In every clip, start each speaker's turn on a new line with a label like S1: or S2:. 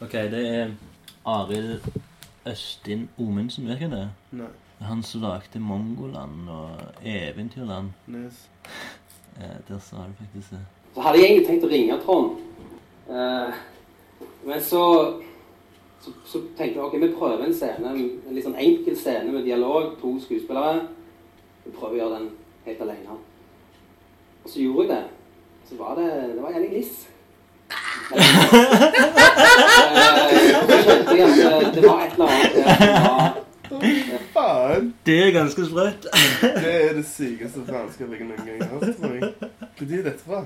S1: Ok, det er Arild Østin Omundsen, vet du det?
S2: Nei.
S1: Han som lagde Mongoland og Eventyrland.
S2: Yes.
S1: Eh, der sa du faktisk det.
S3: Så hadde jeg egentlig tenkt å ringe Trond. Eh, men så, så, så tenkte jeg ok, vi prøver en scene, en litt sånn enkel scene med dialog, to skuespillere. Vi prøver å gjøre den helt alene. Og så gjorde jeg det. Så var det Det var jævlig niss. Det var et eller annet
S2: Faen!
S1: Det er ganske sprøtt.
S2: Det er det sykeste faenskapet jeg noen gang har hørt. meg. Er dette fra?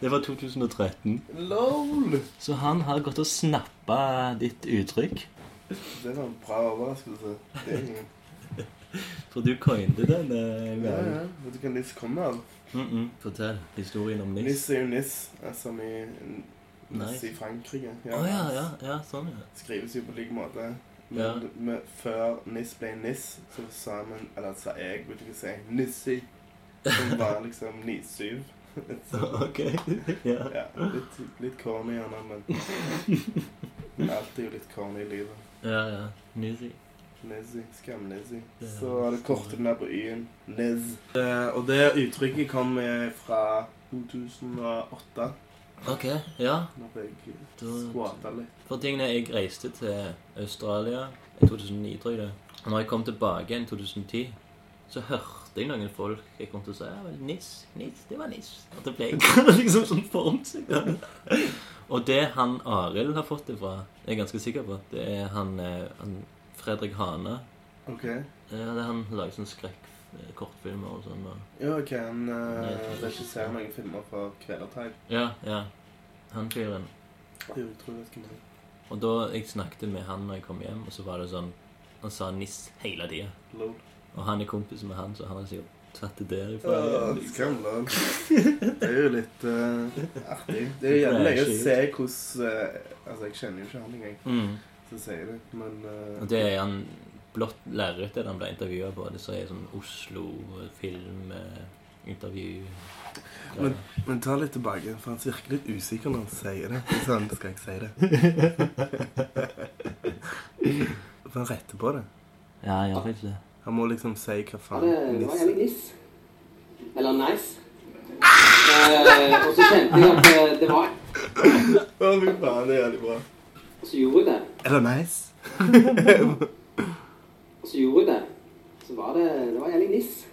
S1: Det var 2013.
S2: LOL!
S1: Så han har gått og snappa ditt uttrykk.
S2: Det var en bra overraskelse. Det er.
S1: For du cointe den. eh,
S2: Ja, ja. Vet du hva Niss kommer av?
S1: Mm -mm. Fortell historien om Niss.
S2: Niss er jo Niss, eh, som i
S1: Nice.
S2: i Frankrike.
S1: ja, Å ja, ja, ja, sånn, ja.
S2: Skrives jo på lik måte. Men
S1: Ja.
S2: med, før Niss ble Niss, så sa man Eller sa jeg, vil ikke si Nissi. Som var liksom 9-7. Så,
S1: Ok. ja.
S2: ja, litt, litt corny gjerne, men men alt er jo litt corny i livet.
S1: Ja, ja. Nissi.
S2: Nizzy, skam-Nizzy.
S1: Er
S2: Så har det kortet ned på y-en. Niz. Eh, og det uttrykket kom eh, fra 2008.
S1: Ok, ja.
S2: Når jeg squata litt.
S1: For tingene, jeg reiste til Australia i 2009, tror jeg det. Og når jeg kom tilbake igjen i 2010, så hørte jeg noen folk jeg kom til å si ja, vel, Niss, Niss, det var Niss. Og det ble liksom sånn formt seg. Og det han Arild har fått det fra, er jeg ganske sikker på, det er han, eh, han Fredrik Hane.
S2: Ok.
S1: Ja, det er han lager sånn skrekk, kortfilmer og sånn.
S2: Ja, ok. Han uh, regisserer noen filmer fra Kvelertak.
S1: ja, ja. Han fyren. Og da jeg snakket med han når jeg kom hjem, og så var det sånn Han sa Niss hele tida. Og han er kompis med han, så han har sikkert tatt det derifra.
S2: Ja,
S1: liksom.
S2: Det er jo litt uh, artig. Det er jo løye å se hvordan uh, Altså, jeg kjenner jo ikke han engang
S1: Mm.
S2: som sier det, men uh,
S1: Og det er han blått lerret det han ble intervjua på. Det så er sånn Oslo-filmintervju.
S2: Men, men ta litt tilbake, for han virker litt usikker når han sier det. Så han skal ikke si det. For han retter på det.
S1: Ja, jeg gjør faktisk det.
S2: Han må liksom si hva faen
S3: det, det var
S2: nisse-
S3: niss. Eller nice. Eh, og så kjente jeg at eh, det var
S2: Å, fy faen, det er jævlig bra.
S3: Og så gjorde jeg det.
S2: Eller nice.
S3: Og så gjorde hun det. Så var det Det var jævlig niss.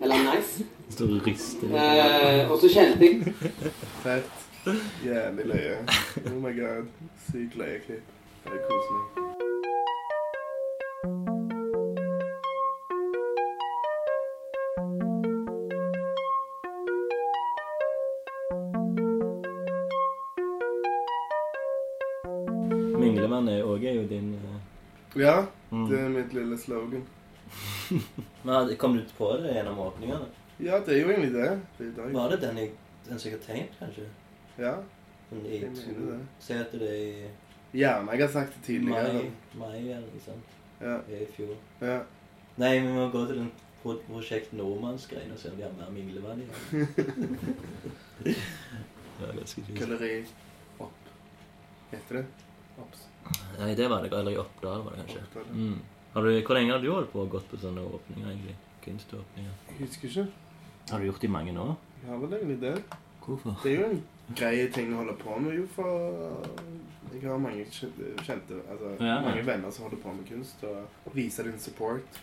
S3: Eller nice.
S1: Står og rister.
S3: Eh, og så kjente jeg
S2: Fett. Jævlig løye. Oh my god. Sykt løyeklipp. Det er koselig.
S1: Minglemann er jo din eh,
S2: Ja,
S1: mm.
S2: det er mitt lille slogan.
S1: Men Kom du på det gjennom åpningene?
S2: Ja, det er jo egentlig det. Det er.
S1: Var det den jeg den som jeg har tegnet, kanskje?
S2: Ja,
S1: i
S2: Jeg mener det.
S1: Se etter det i
S2: gjerne jeg har sagt det tidligere.
S1: mai, mai eller noe sånt.
S2: Ja,
S1: I fjor.
S2: ja.
S1: Nei, vi må gå til den pro- Prosjekt Nordmannsgreien og se om de har mer minglevann igjen. det var ganske fint.
S2: Kølleri opp. Heter det? Opps.
S1: Nei, det var det. Eller i Oppdal var det kanskje.
S2: Oppdal, ja.
S1: Mm. Har du, hvor lenge har du holdt på og gått på sånne åpninger, egentlig? Kunståpninger.
S2: Jeg husker ikke.
S1: Har du gjort det i mange år?
S2: Jeg har vel egentlig det.
S1: Hvorfor?
S2: Det er jo en grei ting å holde på med, jo, for jeg har mange kjente, altså, altså,
S1: Ja.
S2: mange venner som holder på med kunst, og viser din support.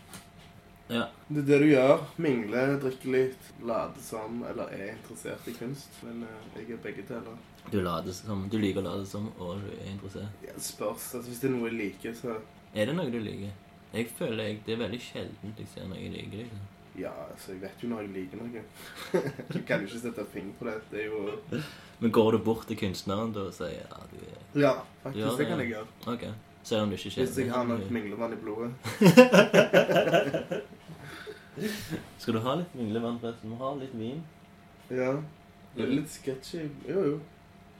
S1: Ja.
S2: Det er det du gjør. Mingle, drikke litt, late som, eller er interessert i kunst. Men eh, jeg er begge deler.
S1: Du, later som, du liker å late som, og du er interessert.
S2: Ja, det spørs. Altså, hvis det er noe jeg liker, så
S1: Er det noe du liker? Jeg føler jeg, det er veldig sjeldent jeg ser noe jeg liker. liksom.
S2: Ja, altså, jeg vet jo når jeg liker noe. du kan jo ikke sette finger på det. Det er jo
S1: Men går du bort til kunstneren da og sier ja, du er
S2: Ja,
S1: faktisk.
S2: faktisk.
S1: det-
S2: Det kan jeg gjøre.
S1: Ok. Selv om du ikke kjenner
S2: Hvis jeg har nok minglevann i blodet.
S1: Skal du ha litt minglevann, forresten? Du må ha litt vin.
S2: Ja. Det er litt sketchy. Jo, jo.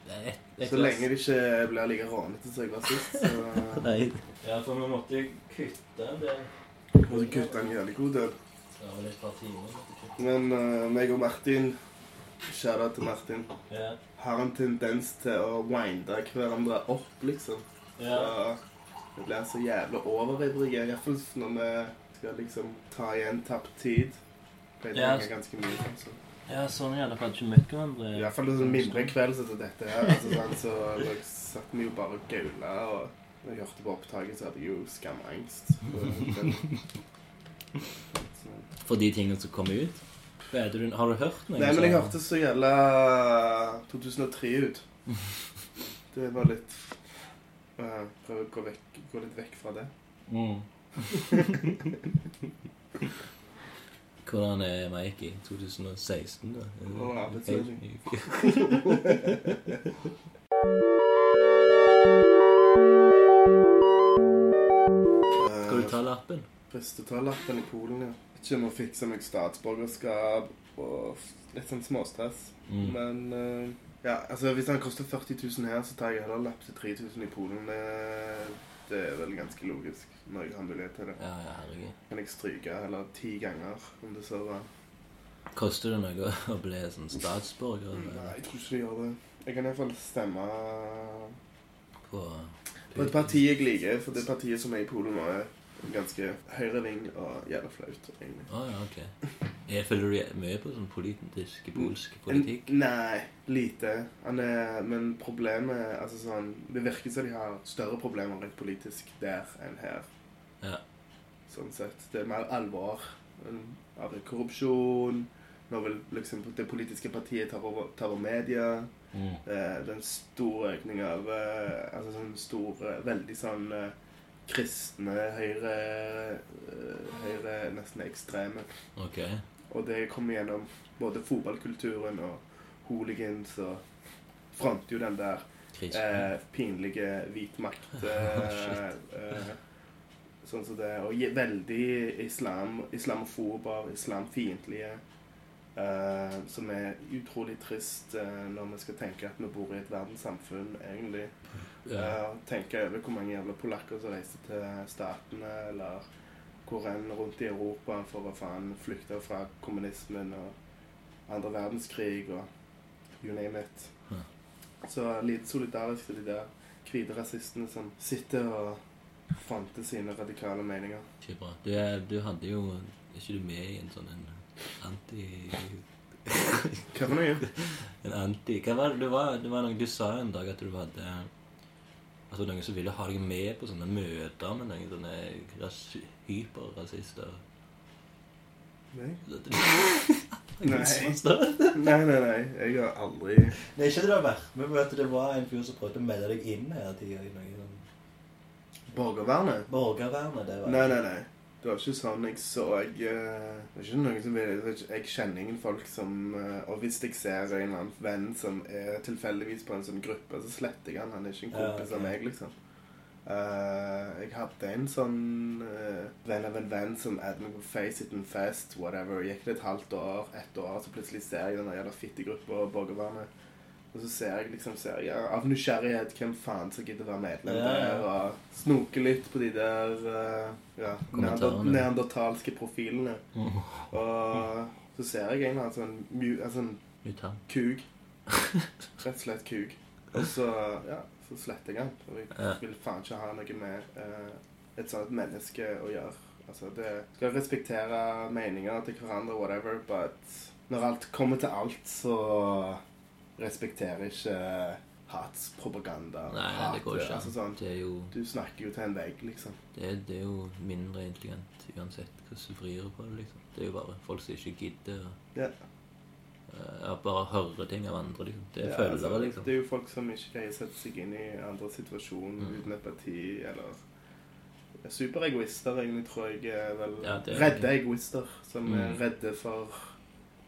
S1: Et, et
S2: Så lenge det ikke blir like rånete som jeg var sist, så
S1: Nei. Ja, for vi måtte jo kutte det.
S2: måtte kutte en jævlig god del. Men uh, meg og Martin Shout-out til Martin.
S1: Ja.
S2: Har en tendens til å winde hverandre opp, liksom.
S1: Ja.
S2: Så det blir så jævlig overivrig. Iallfall når vi skal liksom ta igjen tapt tid. Pleier
S1: Ja.
S2: å tenke ganske mye sånn. Så.
S1: ja, sånn i alle fall ikke møtt hverandre.
S2: Iallfall en mindre kveld som dette her. Altså, sånn, så jeg satt vi jo bare og gaula. Og når jeg hørte på opptaket, så hadde jeg jo skamangst. Så-
S1: For de tingene som kom ut. Vet du, har du hørt noe?
S2: Nei, men jeg
S1: sånn?
S2: hørtes så jævla 2003 ut. Det var litt uh, Prøve å gå, vekk, gå litt vekk fra det.
S1: Mm. Hvordan er Mike i 2016, da?
S2: Å, arbeidsledig.
S1: Skal du ta lappen?
S2: Første ta lappen i Polen, ja. Ikke om å fikse meg statsborgerskap og litt sånn småstress.
S1: Mm.
S2: Men uh, ja, altså hvis han koster 40 000 her, så tar jeg heller lapp til 3000 i Polen. Eh, det er vel ganske logisk når jeg har mulighet til det.
S1: Ja, ja, herregud.
S2: Kan jeg stryke eller ti ganger, om det så var.
S1: Koster det noe å bli sånn statsborger
S2: Nei, jeg tror ikke det gjør det. Jeg kan iallfall stemme
S1: på
S2: på et parti jeg liker, for det partiet som er i Polen nå, er ganske høyreving og jævla flaut, egentlig.
S1: Ah, ja, ok. Jeg følger du mye på sånn politisk, polsk politikk?
S2: En, nei, lite. Er, men problemet altså sånn, Det virker som de har større problemer rent politisk der enn her.
S1: Ja.
S2: Sånn sett. Det er mer alvor av korrupsjon. Nå vil liksom det politiske partiet ta over, tar over media.
S1: Mm.
S2: Eh, er en stor økning av eh, Altså sånn stor eh, Veldig sånn eh, kristne, høyre eh, Høyre, nesten ekstreme.
S1: Ok.
S2: Og det kommer gjennom både fotballkulturen og hooligans og fronter jo den der eh, pinlige hvit makt eh, eh, Sånn som det. Og veldig islam, islamofober, islamfiendtlige. Uh, som er utrolig trist uh, når vi skal tenke at vi bor i et verdenssamfunn, egentlig.
S1: Ja.
S2: Tenke over hvor mange jævla polakker som reiser til Statene, eller hvor enn rundt i Europa for å faen flykte fra kommunismen og andre verdenskrig og you name it.
S1: Ja.
S2: Så lite solidarisk til de der hvite rasistene som sitter og fronter sine radikale meninger.
S1: Ikke bra. Du, du hadde jo Er ikke du med i en sånn en anti...
S2: Hva for noe?
S1: En anti... Hva var det du var? Det var noe du sa en dag at du hadde Altså noen som ville ha deg med på sånne møter med noen sånne ras hyperrasister.
S2: Nei.
S1: Nei.
S2: Nei. Nei, nei. Jeg har aldri
S1: Nei, ikke det du har vært med på at det var en fyr som prøvde å melde deg inn hele tida i noe sånn
S2: Borgervernet?
S1: Borgervernet, det var
S2: Nei, nei, nei. Det var ikke sånn jeg så jeg, eh, Det er ikke noen som vil Jeg kjenner ingen folk som eh, Og hvis jeg ser en eller annen venn som er tilfeldigvis på en sånn gruppe, så sletter jeg han. Han er ikke en
S1: Ja,
S2: kompis av meg, liksom. Uh, jeg hadde en sånn uh, venn av en venn som adde meg på Face It and Fast, whatever. Gikk det et halvt år, ett år, så plutselig ser jeg den jævla fittegruppa og Borgervernet. Og så ser jeg liksom ser jeg, av nysgjerrighet hvem faen som gidder være medlem
S1: Ja, ja.
S2: der, og snoke litt på de der uh, ja, neandertalske profilene.
S1: Oh.
S2: Og så ser jeg en altså en, altså en kuk. Rett og slett kuk. Og så, ja, så sletter jeg den. Og jeg vil faen ikke ha noe med uh, et sånt menneske å gjøre. Altså, det skal respektere meninger til hverandre, whatever, but når alt kommer til alt, så respekterer ikke hatspropaganda.
S1: Nei, det går ikke
S2: Altså, sånn,
S1: Det er jo
S2: du snakker jo til en vegg, liksom.
S1: det er, det er jo mindre intelligent uansett hvordan du vrir på det. liksom. Det er jo bare folk som ikke gidder å
S2: Ja.
S1: Uh, bare høre ting av andre. liksom. Det er
S2: Ja,
S1: følgere,
S2: altså,
S1: liksom.
S2: Det er jo folk som ikke greier å sette seg inn i andres situasjon
S1: Mm.
S2: uten parti eller Superegoister, egentlig, tror jeg er vel
S1: Ja, er-
S2: Redde egoister som er
S1: Mm.
S2: redde for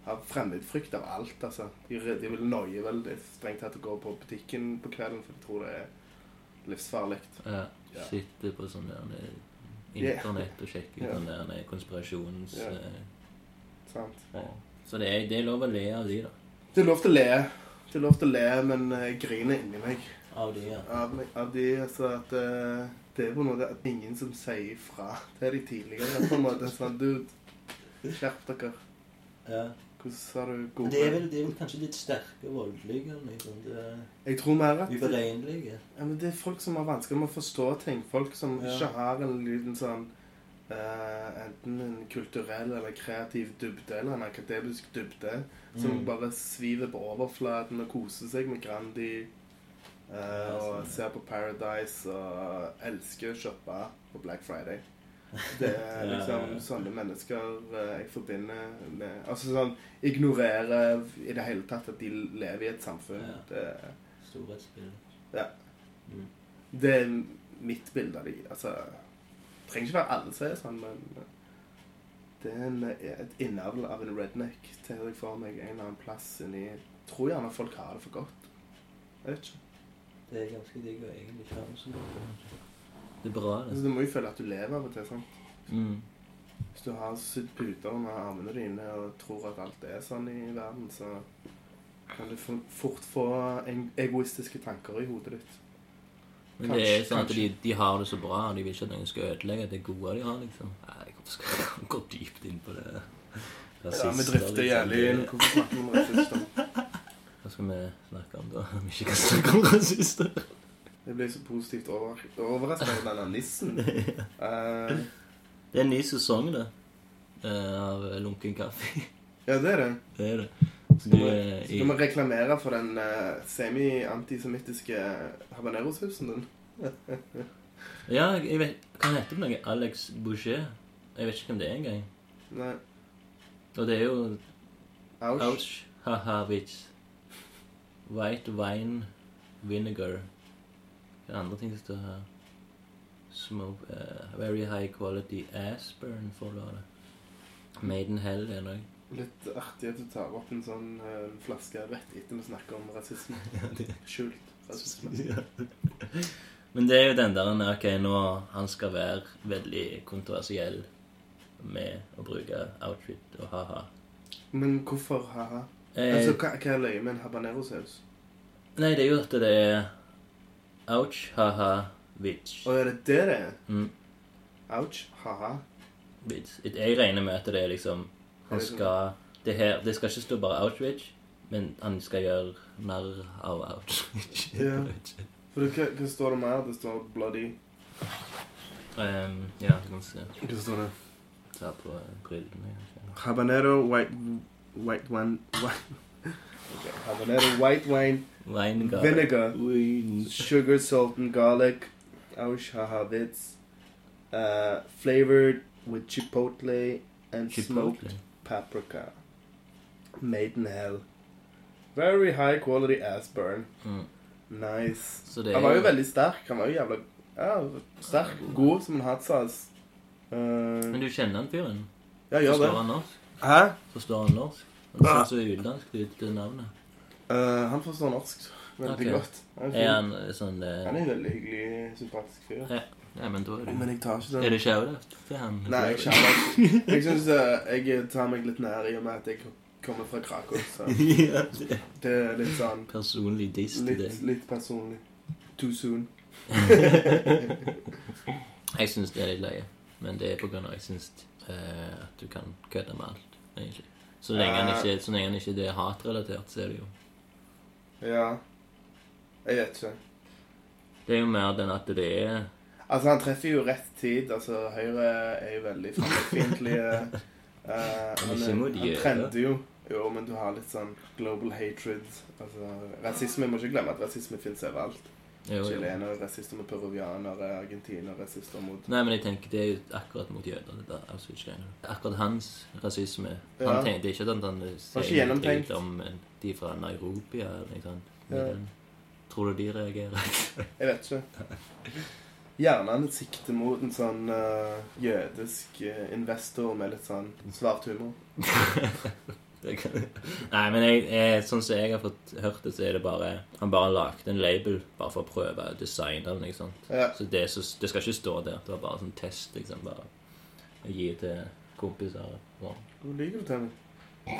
S2: av fremmedfrykt av alt, altså. De, de vil noie vel det er strengt tatt å gå på butikken på kvelden, for de tror det er livsfarlig.
S1: Ja,
S2: Ja.
S1: Sitter på sånn der eh, internett og sjekker ut
S2: Ja.
S1: sånn der eh, konspirasjons...
S2: Ja.
S1: eh,
S2: Sant?
S1: ja. Så det er, det er lov å le av de, da.
S2: Det er lov til å le. Det er lov til å le, men jeg griner inni meg.
S1: Av de, ja.
S2: Av, av de, altså at uh, Det er på en måte at ingen som sier ifra til de tidligere. på en måte sånn Dude, skjerp dere.
S1: ja.
S2: Hvor Hvordan har du gode
S1: Det er, vel, det er vel kanskje litt sterke, voldelige eller noe sånt. Det er
S2: Jeg tror mer at
S1: Uberegnelige.
S2: ja, men Det er folk som har vanskelig med å forstå ting. Folk som
S1: Ja.
S2: ikke har en liten sånn Uh, Enten en kulturell eller kreativ dybde eller en akademisk dybde. Som
S1: Mm.
S2: bare sviver på overflaten og koser seg med Grandi. eh, og
S1: sånn.
S2: ser på Paradise og elsker å shoppe på Black Friday. Det er liksom sånne mennesker eh, jeg forbinder med Altså sånn Ignorere i det hele tatt at de lever i et samfunn.
S1: Ja.
S2: Det. Ja.
S1: Mm.
S2: det er mitt bilde av de. Altså Det trenger ikke være alle som er sånn, men det er en, et innavl av en redneck, ser jeg for meg, en eller annen plass inni Tror gjerne folk har det for godt. Jeg vet ikke.
S1: Det er ganske digg å egentlig ikke ha det så godt. Det er bra,
S2: Altså,
S1: det.
S2: du må jo føle at du lever av og til. sant?
S1: Mm.
S2: Hvis du har sydd puter under armene dine og tror at alt er sånn i verden, så kan du fort få egoistiske tanker i hodet ditt.
S1: Men det er sånn at de, de har det så bra, og de vil ikke at noen skal ødelegge det gode de har, liksom. Nei, hvorfor skal jeg gå dypt inn på det?
S2: Ja, vi drifter jævlig inn. Hvorfor snakker vi om rasister?
S1: Hva skal vi snakke om da? Vi ikke kan snakke om rasister.
S2: Jeg ble så positivt over, overrasket over denne nissen. uh,
S1: Det er en ny sesong, det. eh, Av Lunken kaffe.
S2: ja, det er det.
S1: Det er det.
S2: Så vi, skal vi reklamere for den uh, semi-antisemittiske habanerosausen din?
S1: Ja, jeg vet Hva heter det noe? Alex Boucher? Jeg vet ikke hvem det er engang.
S2: Nei.
S1: Og det er jo
S2: Ouch.
S1: Ouch. Haha, vits. White wine vinegar. Andre ting som står her. Smoke, uh, very high quality aspern for det. Made in hell er det
S2: Litt artig at du tar opp en sånn uh, flaske rett etter vi snakker om rasisme. Skjult rasisme.
S1: Men det er jo den der Ok, nå han skal være veldig kontroversiell med å bruke outfit og ha-ha.
S2: Men hvorfor ha-ha?
S1: Eh,
S2: Altså, hva, hva er løye med en habanerosaus?
S1: nei, det er jo at det er ouch, ha-ha, vits.
S2: Å, er det det det er?
S1: Mm,
S2: Ouch. Ha-ha.
S1: vits. Jeg regner med at det er liksom Han skal Det, her, det skal ikke stå bare Outreach, men han skal gjøre narr av Outreach.
S2: Ja. For det, hva, hva står det mer? Det står bloody.
S1: um, ja, du kan se.
S2: Hva står det?
S1: Ta på eh, brillene.
S2: Habanero white white wine. White, okay. Habanero white wine,
S1: Wine garlic.
S2: vinegar,
S1: Wine.
S2: sugar, salt, and garlic. Ouch, haha, bits. Uh, flavored with chipotle and smoked paprika. Made in hell. Very high quality ass burn.
S1: Mm.
S2: Nice.
S1: Så det
S2: Han var jo
S1: er
S2: veldig sterk. Han var jo jævla ja, sterk. God som en hatsas. Uh,
S1: Men du kjenner han fyren?
S2: ja, gjør
S1: Forstår
S2: det.
S1: han norsk?
S2: Hæ?
S1: Forstår han norsk? Han
S2: Ah.
S1: ser så utenlandsk ut, det navnet.
S2: Uh, han forstår norsk veldig
S1: Ok.
S2: godt. Han er,
S1: Er han eh, sånn eh,
S2: han er en veldig hyggelig, sympatisk fyr.
S1: Ja. ja men da er
S2: Men jeg tar ikke
S1: Er
S2: den.
S1: det shout-out til han?
S2: Nei, jeg kjenner Jeg syns jeg tar meg litt nær i og med at jeg kommer fra Krakow. Så
S1: det er
S2: det er litt sånn
S1: personlig diss til
S2: Litt,
S1: deg.
S2: litt personlig. Too soon.
S1: Jeg syns det er litt løye, men det er på grunn av at jeg syns eh, at du kan kødde med alt, egentlig. Så lenge han ikke, så lenge han ikke det er hatrelatert, så er det jo
S2: Ja. Jeg vet ikke.
S1: Det er jo mer den at det er
S2: Altså, han treffer jo rett tid. Altså, Høyre er jo veldig fiendtlige. Uh, han,
S1: ikke
S2: er- han trender jo. Jo, men du har litt sånn global hatred. Altså, rasisme, må ikke glemme at rasisme finnes overalt. Chilenere, rasister mot peruvianere, argentinere, rasister mot
S1: Nei, men jeg tenker det er jo akkurat mot jøder, det der Auschwitz-greiene. Akkurat hans rasisme
S2: Ja.
S1: han tenkte ikke at han sier noe om de fra Nairobi eller noe sånt.
S2: Ja.
S1: Tror du de reagerer?
S2: Jeg vet ikke. Gjerne han sikter mot en sånn uh, jødisk eh, investor med litt sånn svart humor.
S1: Det. Nei, men jeg, jeg, sånn som jeg har fått hørt det, så er det bare Han bare lagde en label bare for å prøve å designe den. ikke sant?
S2: Ja.
S1: Så det, så det skal ikke stå der. Det var bare sånn test, liksom. Bare å gi til kompiser.
S2: Hvor liker du meg?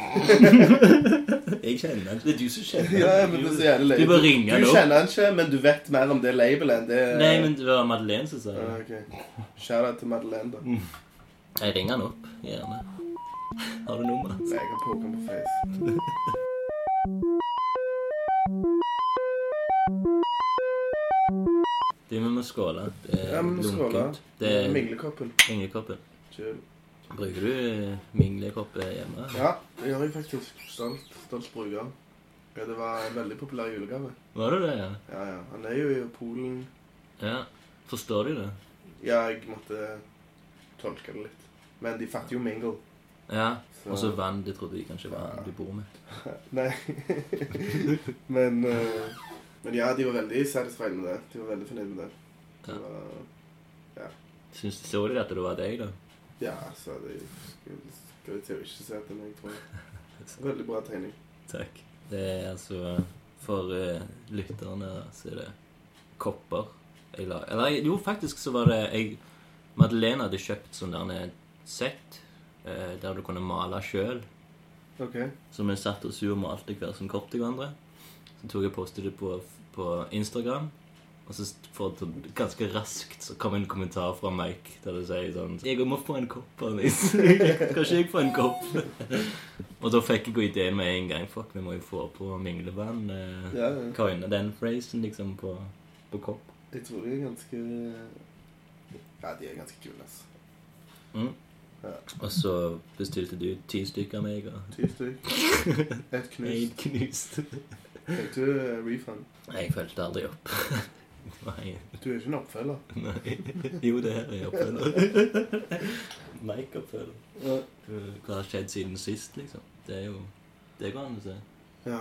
S1: Jeg kjenner han. Det er du som kjenner
S2: Ja, men det er så jævlig.
S1: Du bare ringer
S2: Du
S1: han opp.
S2: kjenner han ikke, men du vet mer om det labelet enn det
S1: Nei, men det var Madeleine som sa
S2: Ja,
S1: det.
S2: ok. Shout out til Madeleine, da.
S1: Jeg ringer han opp, gjerne. Har du nummer?
S2: Nei, jeg har poker på face.
S1: Du, vi må skåle. Det er
S2: Ja, vi må skåle.
S1: Det er
S2: Minglekoppen.
S1: minglekoppen.
S2: Chill.
S1: Bruker du eh, minglekopp hjemme?
S2: Ja, det gjør jeg faktisk. Stolt. Stolt bruker. Ja, det var en veldig populær julegave.
S1: Var det det, ja?
S2: Ja, ja. Han er jo i Polen.
S1: Ja. Forstår de det?
S2: Ja, jeg måtte tolke det litt. Men de fatter jo mingle.
S1: Ja. Og så vann. Det trodde de kanskje var han du bor med.
S2: Nei. men, uh, men ja, de var veldig satisfied med det. De var veldig fornøyd med det. Det
S1: Ja.
S2: var,
S1: Syns Så de at det var deg, da?
S2: ja, så de skulle til å ikke se etter meg, tror jeg. Veldig bra tegning.
S1: Takk. Det er altså For uh, lytterne så er det kopper jeg la Eller jo, faktisk så var det jeg Madeleine hadde kjøpt sånn der sett eh, der du kunne male sjøl.
S2: OK.
S1: Så vi satt oss og malte hver sin kopp til hverandre. Så tok jeg postet det på, på Instagram. Og så for ganske raskt så kom en kommentar fra Mike der det sier sånn 'Jeg må få en kopp, Anis. Kan ikke jeg få en kopp?' og da fikk jeg jo ideen med en gang. Fuck, vi må jo få på minglevann. Eh,
S2: Ja, ja.
S1: Coine den phrasen liksom på, på kopp.
S2: Jeg tror de er ganske Ja, de er ganske kule, altså.
S1: Mm. Og så bestilte du ti stykker av meg, og
S2: Ti stykker. Et knust.
S1: Et knust.
S2: Fikk du eh, refund?
S1: Jeg fulgte aldri opp. Nei.
S2: Du er ikke en oppfølger.
S1: Nei. Jo, det her er oppfølger. Mike-oppfølger.
S2: Ja.
S1: Hva har skjedd siden sist, liksom? Det er jo Det går an å se.
S2: ja.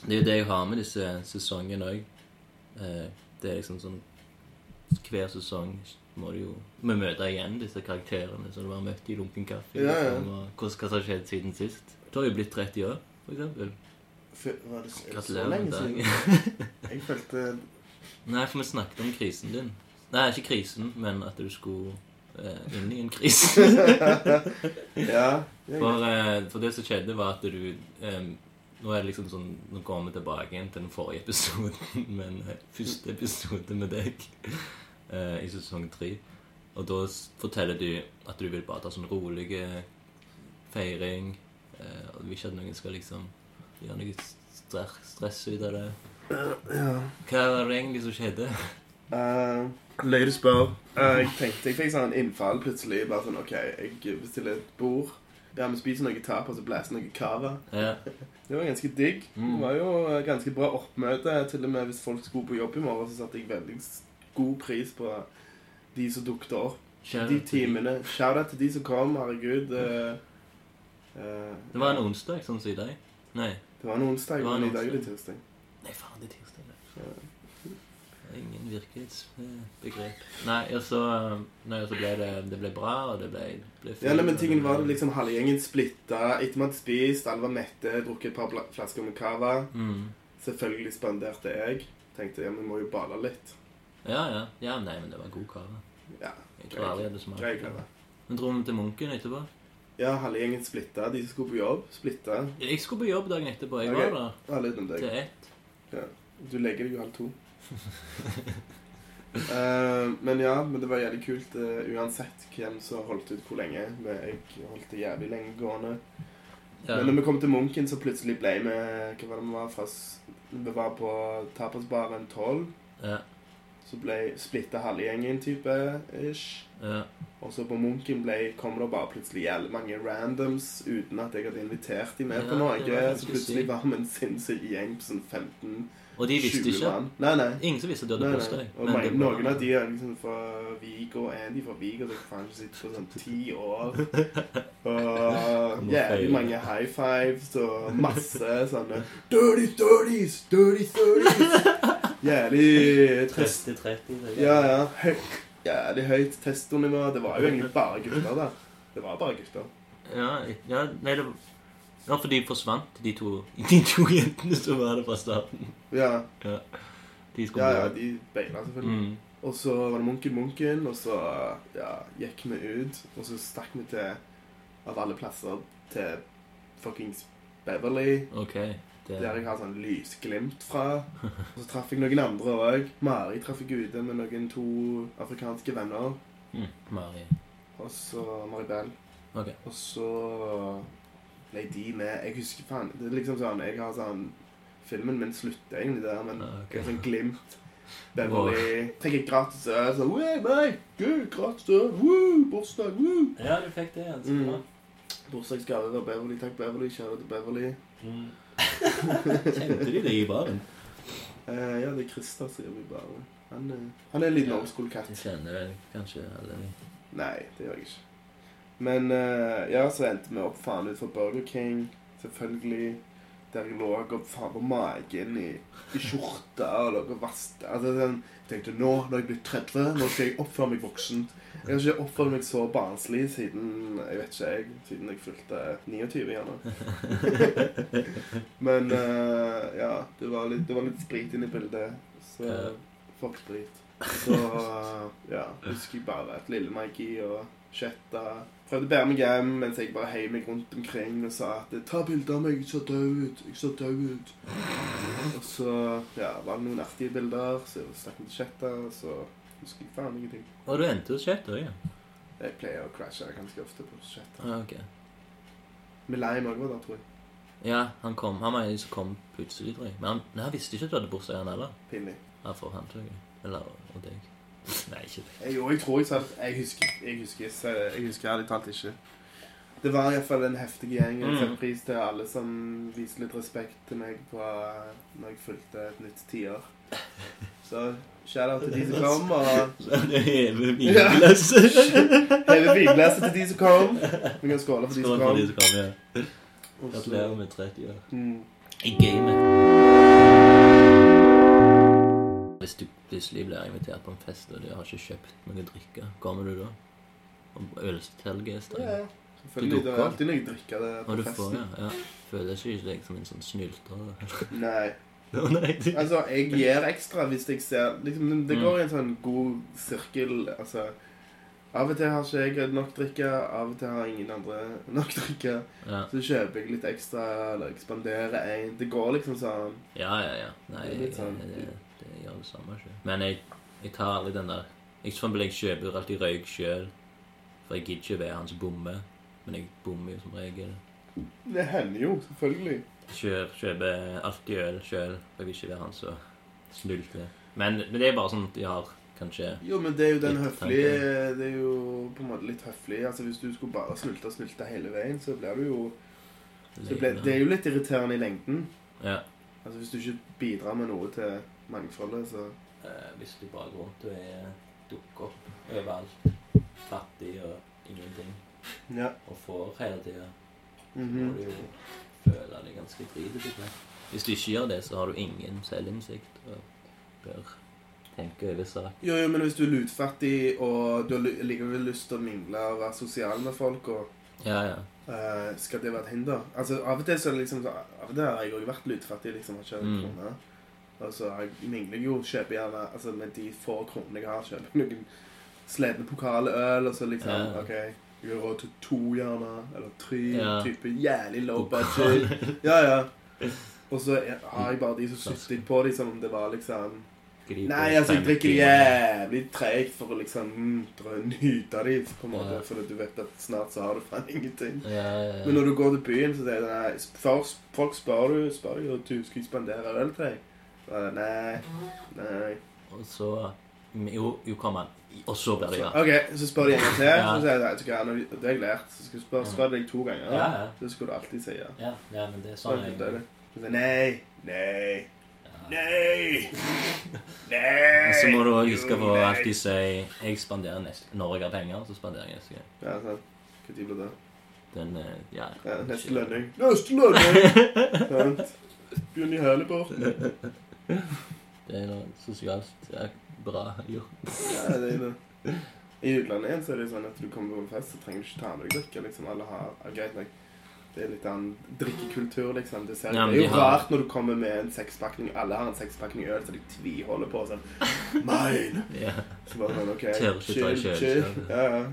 S1: Det er jo det jeg har med disse sesongene òg. Det er liksom sånn Hver sesong må du jo Vi møter igjen disse karakterene som du har møtt i Lunken kaffe.
S2: Ja, ja.
S1: Liksom, og hva som har skjedd siden sist. Du har jo blitt 30 år, for eksempel.
S2: F- Var det så lenge siden? Jeg følte
S1: Nei, for vi snakket om krisen din. Nei, ikke krisen, men at du skulle eh, inn i en krise.
S2: Ja. ja,
S1: For, eh, for det som skjedde, var at du eh, Nå er det liksom sånn Nå går vi tilbake igjen til den forrige episoden, men eh, første episode med deg eh, i sesong tre. Og da forteller du at du vil bare ta sånn rolig feiring. Eh, og du vil ikke at noen skal liksom gjøre noe stre- stress ut av det.
S2: ja.
S1: Hva var det egentlig som skjedde?
S2: Uh, Løy du spør. Uh, jeg tenkte, jeg fikk sånn innfall plutselig. Bare sånn, ok, jeg bestiller et bord. Ja, vi spiser noe tapas og blæser noe cava.
S1: Ja.
S2: Det var ganske digg.
S1: Mm.
S2: Det var jo eh, ganske bra oppmøte. Til og med hvis folk skulle på jobb i morgen, så satte jeg veldig god pris på de som dukket opp.
S1: Shout
S2: De timene. Shout-out til de som kom. Herregud. Uh, uh,
S1: Det var en onsdag, sånn som i dag. Nei.
S2: Det var en onsdag, men i dag er det tirsdag.
S1: Nei, faen, det er tirsdag. er Ingen virkelighetsbegrep. Nei, og så, nei, og så ble det, det ble bra, og det ble, ble
S2: Ja, nei, men tingen var det liksom halve gjengen splitta etter vi hadde spist, alle var mette, drukket et par flasker med cava.
S1: mm.
S2: Selvfølgelig spanderte jeg. Tenkte ja, vi må jo bale litt.
S1: Ja, ja. Ja, nei, men det var god kave.
S2: Ja,
S1: Jeg tror aldri jeg hadde smakt
S2: grei cava.
S1: Men dro vi til Munken etterpå?
S2: Ja, halve gjengen splitta. De som skulle på jobb, splitta.
S1: Jeg skulle på jobb dagen etterpå. Jeg
S2: okay.
S1: var der
S2: Ja, litt
S1: til ett. Ja.
S2: Du legger deg jo halv to. uh, men ja, men det var jævlig kult uh, uansett hvem som holdt ut hvor lenge. Men Jeg holdt det jævlig lenge gående.
S1: Ja.
S2: Men når vi kom til Munken, så plutselig ble vi Hva var det vi var fra? Vi var på tapasbaren 12.
S1: ja.
S2: Så ble splitta halve gjengen, type ish.
S1: ja.
S2: Og så på Munken ble, kom det bare plutselig jævlig mange randoms uten at jeg hadde invitert dem med
S1: Ja,
S2: på noe. Så plutselig var vi en sinnssyk gjeng på sånn 15-20
S1: Og de visste ikke.
S2: Nei, nei.
S1: Ingen som visste at du
S2: nei,
S1: hadde
S2: nei.
S1: bursdag.
S2: Og mange,
S1: det var-
S2: noen av de er liksom fra Vigo. Andy fra Vigo. som faen ikke sett på sånn ti år. Og jævlig
S1: yeah,
S2: mange high fives og masse sånne Dirty dirties, Dirty thirties! Jævlig test
S1: 30-30.
S2: ja, ja. Høy, jævlig høyt testonivå. Det var jo egentlig bare gutter der. Det var bare gutter.
S1: Ja, ja, nei, det Ja, for de forsvant, de to, de to jentene som var der fra starten.
S2: Ja,
S1: Ja. De skulle
S2: ja, ja de beina selvfølgelig.
S1: Mm.
S2: Og så var det Munken Munken, og så ja, gikk vi ut. Og så stakk vi til, av alle plasser, til fuckings Beverly.
S1: OK. Det,
S2: Der jeg har sånn lysglimt fra. Og så traff jeg noen andre òg. Mari traff jeg ute med noen to afrikanske venner.
S1: mm, Mari.
S2: Og så Maribel.
S1: Ok.
S2: Og så ble de med Jeg husker faen Det er liksom sånn Jeg har sånn Filmen min slutter egentlig der, men
S1: okay. ok.
S2: jeg har sånn glimt. Beverly jeg gratis øl. Så, «Wey, meg, gud, gratis øl. Woo, bursdag, woo.
S1: Ja, du fikk det. Ja. Så
S2: Mm. Bursdagsgave fra Beverly. Takk, Beverly. Kjære til Beverly.
S1: Mm. Kjente de deg i baren?
S2: Eh, ja, det er Christer som jobber i baren. Han, eh, han er en liten
S1: Ja.
S2: old cat.
S1: Jeg kjenner vel kanskje alle de.
S2: Nei, det gjør jeg ikke. Men eh, ja, så endte vi opp faen ut for Burger King. Selvfølgelig. Der jeg lå og faen på magen i, i skjorta og lå og vasket. Altså, sånn, jeg tenkte nå, når jeg blir 30, nå skal jeg oppføre meg voksen. Jeg har ikke oppført meg så barnslig siden jeg vet ikke jeg, siden jeg fylte 29 gjerne. Men uh, ja, det var, litt, det var litt sprit inn i bildet. Så fuck sprit. Så ja, husker jeg bare et lille Mikey og Chetta prøvde å bære meg hjem mens jeg bare heiv meg rundt omkring og sa at 'Ta bilde av meg, jeg ser død ut. Jeg ser død ut'. Og så ja, var det noen artige bilder, så jeg stakk med Chetta, så husker jeg faen ingenting.
S1: Og du endte hos Chet òg, ja?
S2: Jeg pleier å crashe ganske ofte på Chetta.
S1: Ah, ok.
S2: Milaim òg var der, tror jeg.
S1: Ja, han kom. Han var en som kom plutselig, tror jeg. Men han, han visste ikke at du hadde bursdag, han heller.
S2: Pinlig.
S1: Ja, for han, tror jeg. Eller og deg. Nei, ikke det.
S2: Jeg, jo, jeg tror jeg sa det. Jeg husker, jeg husker, så jeg husker ærlig talt ikke. Det var iallfall en heftig gjeng. Jeg
S1: Mm.
S2: setter pris til alle som viste litt respekt til meg på, når jeg fulgte et nytt tiår. Så shout-out til de som kom, og
S1: Det vinglasset. hele
S2: vinglasset til de som kom. Vi kan skåle for de som kom.
S1: Gratulerer med 30 år.
S2: Mm.
S1: I gamet. Plutselig blir invitert på en fest, og du har ikke kjøpt noe drikke, kommer du da? Og ølstelge er
S2: Ja,
S1: streng.
S2: ja. Selvfølgelig. Det er alltid noe drikke det
S1: Og
S2: på
S1: du får,
S2: festen.
S1: ja. ja. Føler ikke deg som en sånn snylter?
S2: Nei.
S1: Å nei. du-
S2: Altså, jeg gir ekstra hvis jeg ser liksom, Det går i en sånn god sirkel. Altså Av og til har ikke jeg nok drikke, av og til har ingen andre nok drikke.
S1: Ja.
S2: Så kjøper jeg litt ekstra, eller ekspanderer en. Det går liksom sånn.
S1: ja, ja, ja. Nei,
S2: Det er litt sånn-
S1: det, det, det gjør det samme sjøl. Men jeg, jeg tar aldri den der Jeg, eksempel, jeg kjøper alltid røyk sjøl, for jeg gidder ikke være han som bommer. Men jeg bommer jo som regel.
S2: Det hender jo, selvfølgelig.
S1: Kjør, kjøper alltid øl sjøl, for jeg vil ikke være han som snylter. Men, men det er bare sånn at de har kanskje
S2: Jo, men det er jo den
S1: høflige
S2: høflige Det er jo på en måte litt høflig. Altså Hvis du skulle bare snulte og snulte hele veien, så blir du jo så ble, Det er jo litt irriterende i lengden.
S1: Ja.
S2: Altså Hvis du ikke bidrar med noe til mangfoldet, så
S1: Eh, hvis du bare går rundt og er dukker opp overalt, fattig og ingenting,
S2: Ja.
S1: og får hele tida, må
S2: Mhm.
S1: du jo føle deg ganske dritete. Hvis du ikke gjør det, så har du ingen selvinnsikt og bør tenke over sak.
S2: Jo, jo, men hvis du er lutfattig, og du har likevel lyst til å mingle og være sosial med folk, og
S1: Ja, ja.
S2: Uh, skal det være et hinder? Altså, Av og til så er det liksom så- Av og til har jeg òg vært lutfattig, liksom. Har ikke
S1: Mm.
S2: Altså, jeg mingler jo, kjøper gjerne Altså, med de få kronene jeg har, kjøper jeg noen sledne pokaløl, øl, og så liksom
S1: Ja.
S2: OK, jeg har råd til to, gjerne. Eller tre.
S1: Ja.
S2: Type jævlig low budget. Ja, ja. Og så har jeg bare de som sutter på de som om det var liksom Nei, altså, jeg
S1: 50
S2: drikker jævlig treigt for å liksom mm, nyte av de, på en måte.
S1: Ja.
S2: For du vet at snart så har du faen ingenting.
S1: Ja, ja.
S2: Men når du går til byen, så sier de først, folk spør du, spør jo, du skal jeg spandere øl til deg. Nei, nei.
S1: Og så Jo, jo, kom han. Og så blir det ja.
S2: Ok, så spør de en gang til,
S1: Ja.
S2: så sier jeg, vet du hva, når- det har jeg lært. Så skal du spørre, spør deg to ganger,
S1: Ja, ja.
S2: så skal du alltid si ja.
S1: Ja, ja, men det er
S2: Så
S1: sånn jeg.
S2: Så sier de, nei, nei, nei, nei.
S1: Og så må du også huske på å
S2: nei.
S1: alltid si Jeg spanderer neste Når jeg har penger, så spanderer jeg neste gang.
S2: Ja, sant. Hva blir det?
S1: Den, eh, ja
S2: Ja, neste lønning. Neste lønning! Sant. Begynn i hæleporten.
S1: Det er noe sosialt ja, bra gjort.
S2: Ja, det er det. I utlandet igjen så er det sånn at du kommer på en fest, så trenger du ikke ta med deg drikke. liksom. Alle har er greit nok. Det er litt annen drikkekultur, liksom. Det, ser,
S1: Ja,
S2: det er jo
S1: har-
S2: rart når du kommer med en sekspakning. Alle har en sekspakning øl, så de tviholder på sånn Mine!
S1: Ja.
S2: Så bare sånn, OK, chill, chill,
S1: chill.
S2: Ja, ja.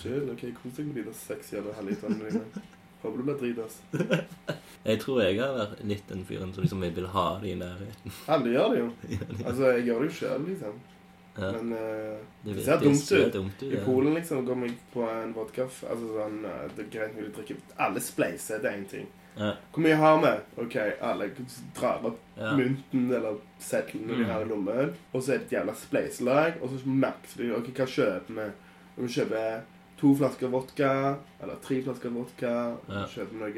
S2: Chill, OK, kos deg med de der seks jævla halvliterne dine. Håper du blir dritass.
S1: Jeg tror jeg har vært litt den fyren som liksom vil ha det i nærheten.
S2: Alle gjør det jo. Altså, jeg gjør det jo sjøl, liksom.
S1: Ja.
S2: Men uh,
S1: Det,
S2: det ser dumt ut.
S1: dumt ut.
S2: I. Polen liksom går vi på en vodka Altså sånn eh, Det er greit når du drikker Alle spleiser, det er én ting.
S1: Ja.
S2: Hvor mye har vi? OK, alle drar opp
S1: Ja.
S2: mynten eller settelen når de
S1: Mm.
S2: har i lommen. Og så er det et jævla spleiselag, og så merker de OK, hva kjøper vi? Vi kjøper to flasker vodka, eller tre flasker vodka.
S1: Ja.
S2: kjøpe noe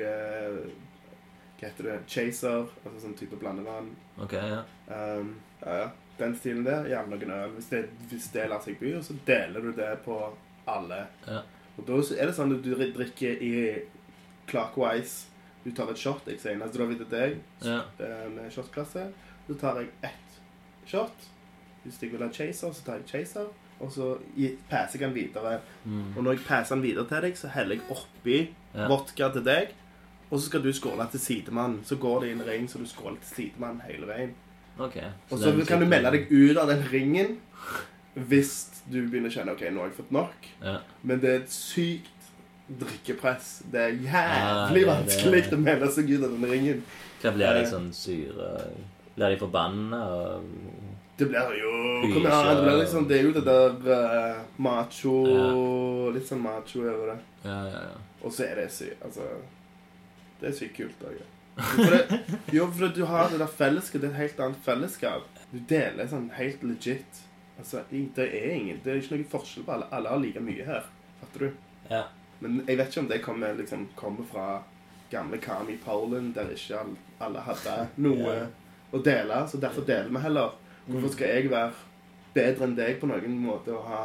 S2: Hva heter det? Chaser. Altså sånn type blandevann.
S1: Okay, ja.
S2: Um, ja, ja. Den stilen der. Gjerne noen øl. Hvis det, hvis det lar seg by, så deler du det på alle.
S1: Ja.
S2: Og da er det sånn at du drikker i clockwise. Du tar et shot. Jeg sier neste dag til deg
S1: Ja.
S2: eh, med shotklasse. Så tar jeg ett shot. Hvis jeg vil ha chaser, så tar jeg chaser. Og så passer jeg den videre.
S1: Mm.
S2: Og når jeg passer den videre til deg, så heller jeg oppi
S1: Ja.
S2: vodka til deg. Og så skal du skåle til sidemannen. Så går det i en ring, så du skåler til sidemannen hele veien.
S1: Ok.
S2: Og så kan du melde deg ut av den ringen hvis du begynner å kjenne ok, nå har jeg fått nok.
S1: Ja.
S2: Men det er et sykt drikkepress. Det er jævlig
S1: det-
S2: vanskelig å melde seg ut av den ringen.
S1: Hva blir de
S2: Eh.
S1: sånn syre Blir de forbanna og
S2: Det blir jo Kom igjen, det blir liksom Det er jo det der eh, macho Litt sånn macho over det.
S1: Ja, ja, ja.
S2: Og så er det sykt Altså Det er sykt kult òg. For det, jo, for du har det der fellesskapet. Det er et helt annet fellesskap. Du deler sånn helt legit. Altså, det er ingen Det er ikke noen forskjell på alle. Alle har like mye her. Fatter du?
S1: Ja.
S2: Men jeg vet ikke om det kommer, liksom, kommer fra gamle Kami Poland, der ikke alle hadde noe
S1: Ja.
S2: å dele. Så derfor deler vi heller. Hvorfor skal jeg være bedre enn deg på noen måte og ha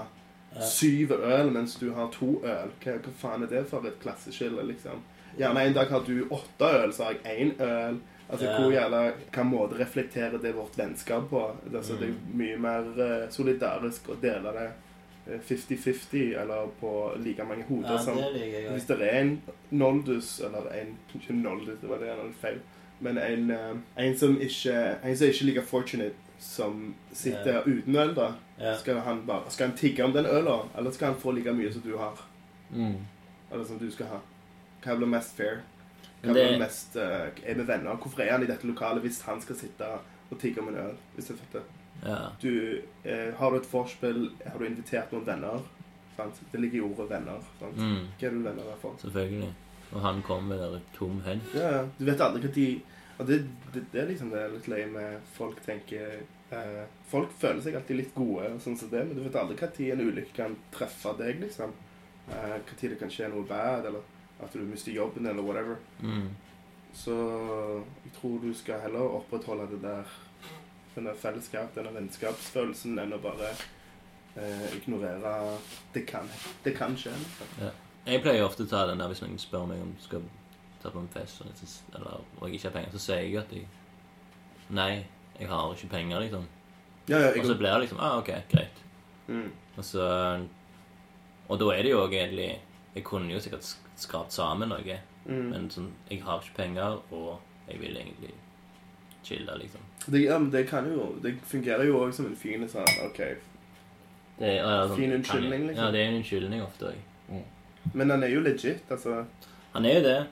S2: syv øl mens du har to øl? Hva, hva faen er det for et klasseskille, liksom? Gjerne en dag har du åtte øl, så har jeg én øl. Altså,
S1: Ja.
S2: hvor jævla, Hva måte reflekterer det vårt vennskap på? Altså, Det er
S1: Mm.
S2: mye mer eh, solidarisk å dele det eh, 50-50, eller på like mange hoder som
S1: liker jeg
S2: Hvis det er en noldus, eller en Ikke noldus, det var det han feil. Men en, eh, en som ikke En som ikke like fortunate, som sitter
S1: yeah.
S2: uten øl, da.
S1: yeah.
S2: Skal han bare Skal han tigge om den øla, eller skal han få like mye som du har?
S1: Mm.
S2: Eller som du skal ha? Hva blir mest fair? Hva
S1: Men det-
S2: blir mest uh, Er vi venner? Hvorfor er han i dette lokalet hvis han skal sitte og tigge om en øl? Hvis det er
S1: Yeah.
S2: Du, uh, har du et vorspiel, har du invitert noen venner? Sant? Det ligger i ordet venner. Sant?
S1: Mm.
S2: Hva er du venner der for?
S1: Selvfølgelig. Og han kommer med der tom hen.
S2: Ja, ja. Du vet aldri hva de og det, det, det er liksom det er litt løye med folk tenker eh, Folk føler seg alltid litt gode, og sånn som det, men du vet aldri når en ulykke kan treffe deg. liksom. Eh, Når det kan skje noe bad, eller at du mister jobben, eller whatever.
S1: Mm.
S2: Så jeg tror du skal heller opprettholde det der denne fellesskap, denne vennskapsfølelsen, enn å bare eh, ignorere det kan, det kan skje. Liksom.
S1: Jeg pleier ofte å ta den der hvis noen spør meg om skal ta på en fest, og, jeg, eller, og jeg ikke har penger, så sier jeg at jeg Nei, jeg har ikke penger, liksom.
S2: Ja, ja,
S1: Og så blir det liksom ah, ok, greit.
S2: mm.
S1: Og så Og da er det jo òg egentlig Jeg kunne jo sikkert skrapt sammen noe,
S2: Mm.
S1: men sånn Jeg har ikke penger, og jeg vil egentlig chille, liksom.
S2: Det, ja, men det kan jo Det fungerer jo òg som en fin sånn OK.
S1: Det er, ja, sånn,
S2: Fin unnskyldning, liksom.
S1: Ja, det er en unnskyldning ofte òg.
S2: Men han er jo legit, altså.
S1: Han er jo det.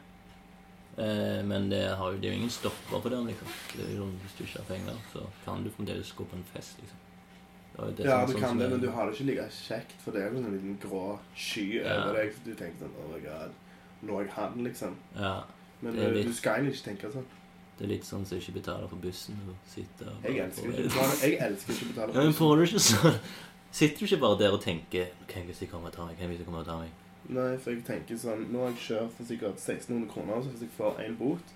S1: Eh, men det, har det er jo ingen stopper på den, liksom. Det er jo sånn, Hvis du ikke har penger, så kan du fremdeles gå på en fest, liksom. Det
S2: Ja, du
S1: sånn
S2: kan det, men du har det ikke like kjekt, for det er jo en liten grå sky
S1: Ja.
S2: over deg. Du tenker sånn Oh my god, nå er jeg han, liksom.
S1: Ja,
S2: Men du,
S1: litt-
S2: du skal egentlig ikke tenke sånn.
S1: det er litt sånn som ikke betaler for bussen og sitter og
S2: Jeg elsker ikke betale, jeg elsker ikke betale
S1: Ja, men får du ikke sånn Sitter du ikke bare der og tenker Hvem hvis de kommer og tar meg? Hvem hvis de kommer og tar meg?
S2: Nei, for jeg tenker sånn Nå har jeg kjørt for sikkert 1600 kroner, så hvis jeg får én bot,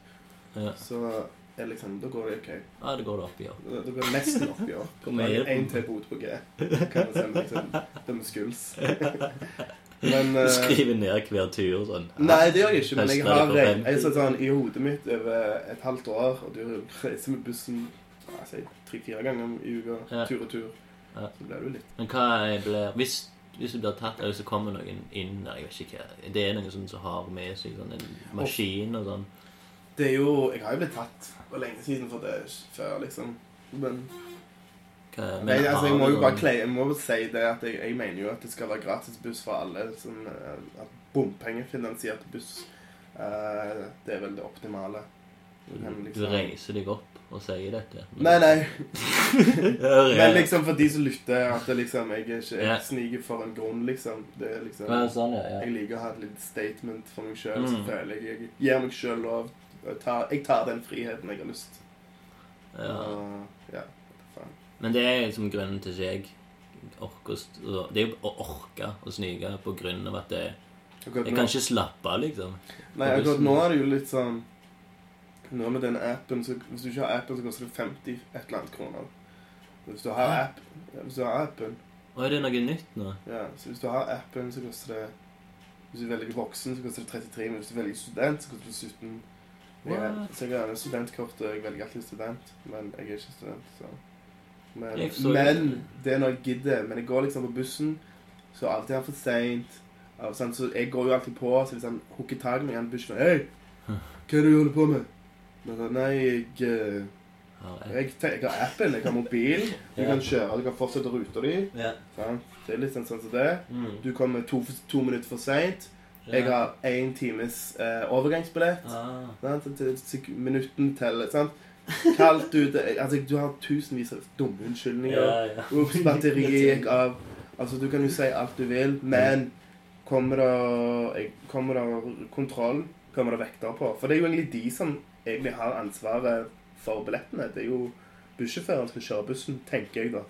S1: Ja,
S2: så er liksom Da går det OK.
S1: ja det går det opp i år.
S2: Da, da går det nesten opp i år. Én til bot på G. Kan jeg sende liksom dømme skuls. Men
S1: Du
S2: eh,
S1: skriver ned hver tur sånn.
S2: Nei, det gjør jeg ikke, men jeg har
S1: det på
S2: regn-
S1: 50.
S2: jeg satt sånn i hodet mitt over et halvt år, og du reiser med bussen tre-fire ganger i uka,
S1: Ja.
S2: tur og tur,
S1: Ja.
S2: så blir det jo litt
S1: Men hva blir Hvis, hvis du blir tatt, eller så kommer noen inn eller Jeg vet ikke hva Det er noen sånn som har med seg sånn en maskin og sånn.
S2: Det er jo Jeg har jo blitt tatt for lenge siden for det før, liksom. Men,
S1: Hva,
S2: Nei, altså, jeg må jo bare klei, jeg må si det at jeg, jeg mener jo at det skal være gratis buss for alle. Sånn, at bompengefinansiert buss uh, Det er vel det optimale. Du
S1: Du
S2: liksom
S1: reiser deg opp og sier dette.
S2: Nei, nei. Men liksom for de som lytter, at det liksom jeg er ikke jeg sniker for en grunn, liksom. Det er liksom
S1: Ja, sånn, ja. ja.
S2: Jeg liker å ha et lite statement for meg sjøl. Så
S1: Mm.
S2: føler jeg jeg gir meg sjøl lov. Jeg tar, jeg tar den friheten jeg har lyst.
S1: ja.
S2: Og, ja. Faen.
S1: Men det er liksom grunnen til at jeg orker å Det er jo å orke å snike på grunn av at det, jeg kan ikke slappe av, liksom.
S2: Nei, akkurat nå er det jo litt sånn Nå med den appen så, Hvis du ikke har appen, så koster det 50 et eller annet kroner. Hvis du har, app, ja, hvis du har appen
S1: Å, er det noe nytt nå?
S2: Ja, så hvis du har appen, så koster det Hvis du velger voksen, så koster det 33, men hvis du velger student, så koster det 17.
S1: Ja,
S2: så jeg har studentkortet, jeg velger alltid student, men jeg er ikke student, så Men, men det er når jeg gidder. Men jeg går liksom på bussen, så alltid er han for seint. Så jeg går jo alltid på, så hvis han hooker tak i meg, han bussen Hei, hva er det du holder på med? Men Nei, jeg eh,
S1: Har jeg?
S2: jeg, har appen, jeg har mobil. Du
S1: Ja.
S2: kan kjøre, du kan fortsette ruta di.
S1: Ja.
S2: Det er litt sånn sånn som det.
S1: Mm.
S2: Du kommer to, to minutter for seint. Jeg har én times eh, overgangsbillett.
S1: ah.
S2: Til Minutten teller. sant? Kaldt ute Altså, du har tusenvis av dumme unnskyldninger.
S1: Ja, ja.
S2: Ups, batteriet gikk av. Altså, du kan jo si alt du vil, men kommer det, jeg- kommer det kontroll, kommer det vekter på. For det er jo egentlig de som egentlig har ansvaret for billettene. Det er jo bussjåføren som kjører kjøre bussen, tenker jeg da.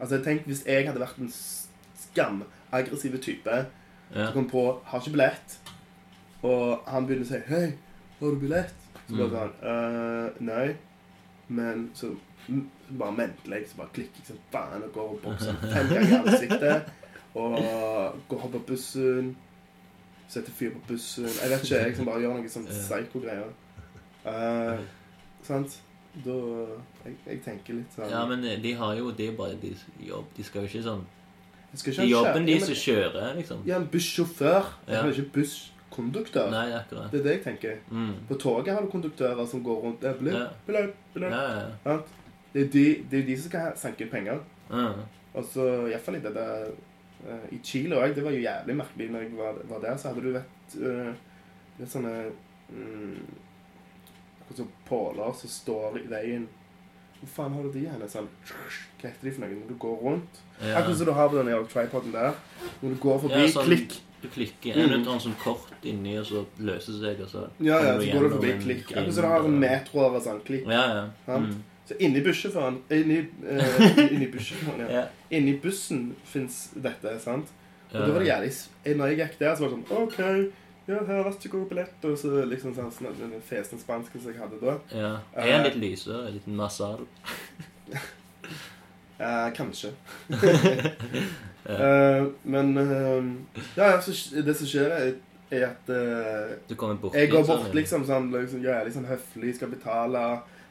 S2: Altså, tenk hvis jeg hadde vært en skam skamaggressiv type
S1: Ja.
S2: som kom på, har ikke billett, og han begynner å si, hei, har du billett? Så bare
S1: Mm.
S2: sånn, «Øh, nei, men så mm, bare mentelig, så bare klikker jeg som faen og går og bokser fem ganger i ansiktet, og går hopper på bussen, setter fyr på bussen, jeg vet ikke, jeg som bare gjør noen sånne
S1: Ja.
S2: Eh, sant? Da, jeg, jeg tenker litt sånn,
S1: ja, men de har jo Det er bare deres jobb. De skal jo ikke sånn
S2: jeg skal
S1: Det er jobben de som kjører, liksom.
S2: Ja, en bussjåfør, jeg
S1: Ja.
S2: har ikke busskonduktør.
S1: Nei, akkurat.
S2: Det er det jeg tenker.
S1: Mm.
S2: På toget har du konduktører som går rundt, der. Blip,
S1: Ja.
S2: blip,
S1: Ja.
S2: Det er de, det er de som skal sanke penger.
S1: ja.
S2: Og så iallfall i det der eh, I Chile òg. Det var jo jævlig merkelig når jeg var, var der. Så hadde du vet uh, litt sånne mm, Som påler som står i veien. Hvor faen har du de hen? Sånn, hva heter de for noe? Når du går rundt?
S1: Ja.
S2: Akkurat som du har på den jævla tripoden der. Når du går forbi,
S1: Ja, sånn-
S2: klikk.
S1: Du klikker
S2: Mm.
S1: inn, du tar en sånn kort inni, og så løser seg, og så
S2: Ja, ja, så går du forbi,
S1: en
S2: klikk. Akkurat som du har en metro over sånn, klikk.
S1: Ja, ja. Mm.
S2: Så inni bussjåføren Inni, uh, inni bussjåføren, ja.
S1: Ja.
S2: Inni bussen fins dette, sant? Og
S1: Ja.
S2: da var det jævlig Når jeg gikk der, så var det sånn OK, ja, her, vær så god, billett. Og så liksom sånn sånn den fesen spansken som jeg hadde da.
S1: Ja. Er han litt lysere? Litt nasal?
S2: Eh, kanskje. Eh, men eh, Ja, altså, det som skjer, er, er at eh,
S1: Du kommer bort
S2: Jeg går bort
S1: sånn,
S2: liksom sånn, liksom, ja, liksom høflig, skal betale.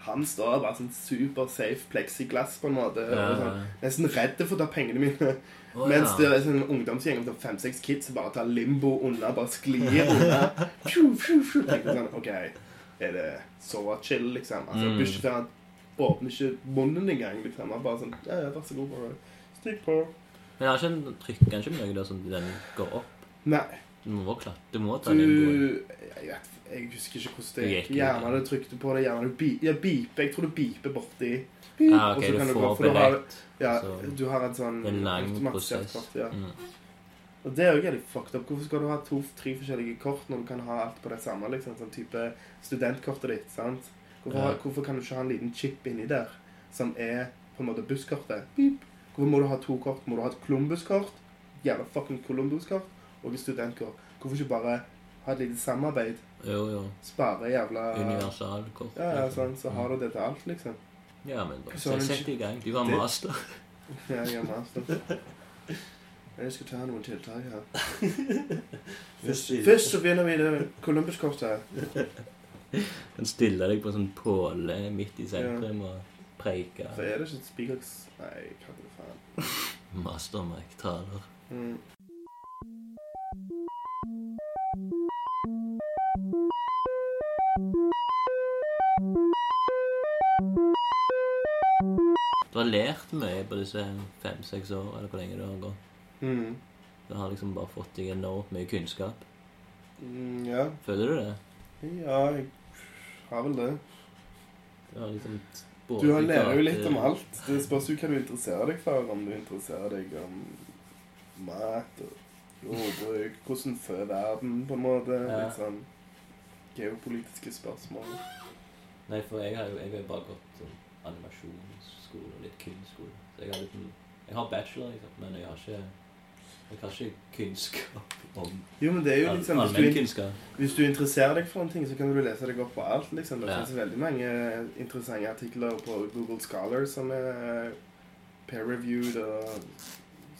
S2: Han står bare sånn super safe plexiglass på en måte.
S1: Ja.
S2: Og sånn, nesten redd for å ta pengene mine.
S1: Å,
S2: Mens
S1: ja.
S2: det er sånn ungdomsgjeng med sånn fem-seks kids som bare tar limbo unna, bare sklir unna. Pju, pju, pju. Tenker sånn, ok, er det så chill, liksom? Altså,
S1: Mm.
S2: Bussjåføren åpner ikke munnen engang, liksom. Han bare sånn, ja, ja, vær så god, bare stikk på.
S1: Men har ikke en trykker han ikke noe der som den går opp?
S2: Nei,
S1: Du må klatre. Du må ta
S2: du
S1: den inn
S2: jeg, vet, jeg husker ikke hvordan det
S1: gikk.
S2: Gjerne du trykte på det, gjerne du bi, ja, biper. Jeg tror du biper borti.
S1: Ah, ok, du får
S2: gå, du har- Ja,
S1: Så-
S2: du har en sånn
S1: en lang prosess.
S2: kort, ja.
S1: Mm.
S2: Og det er jo litt fucked up. Hvorfor skal du ha to-tre forskjellige kort når du kan ha alt på det samme? liksom, Sånn type studentkortet ditt. sant? Hvorfor,
S1: Ja.
S2: hvorfor kan du ikke ha en liten chip inni der som er på en måte busskortet? Beep. Hvorfor må du ha to kort? Må du ha et Columbus-kort, jævla fucking Columbus-kort, og et studentkort? Hvorfor ikke bare ha et lite samarbeid?
S1: Jo, jo.
S2: Spare jævla
S1: Universalkort.
S2: Ja, ja, sånn, så har du det til alt, liksom.
S1: Ja, men bare
S2: Så
S1: sett
S2: ikke-
S1: i gang. Du har
S2: Det-
S1: master.
S2: Ja, jeg er master. Jeg skal ta noen tiltak her. Først, først så begynner vi det Columbus-kortet.
S1: Kan stille deg på en sånn påle midt i sentrum og preike.
S2: For er det ikke et spikers... Nei, hva faen.
S1: Mastermark-taler.
S2: Mm.
S1: Har lært mye på disse fem-seks år, eller hvor lenge det har gått.
S2: Mm.
S1: Du har liksom bare fått deg enormt mye kunnskap.
S2: Mm, ja.
S1: Føler du det?
S2: ja, jeg har vel det.
S1: Du har liksom både
S2: Du har lærer jo litt om alt. Det spørs jo hva du interesserer deg for. Om du interesserer deg om mat og jordbruk, hvordan fø verden, på en måte.
S1: Ja.
S2: Litt sånn geopolitiske spørsmål.
S1: Nei, for jeg har jo jeg har bare gått sånn animasjonsskole og litt kunstskole. Så jeg har litt Jeg har bachelor, liksom, men jeg har ikke jeg har ikke kunnskap om
S2: Jo, men det er jo liksom hvis du, hvis du interesserer deg for en ting, så kan du lese deg opp på alt. liksom. Det
S1: Ja.
S2: finnes veldig mange interessante artikler på Google Scholar som er peer-reviewed og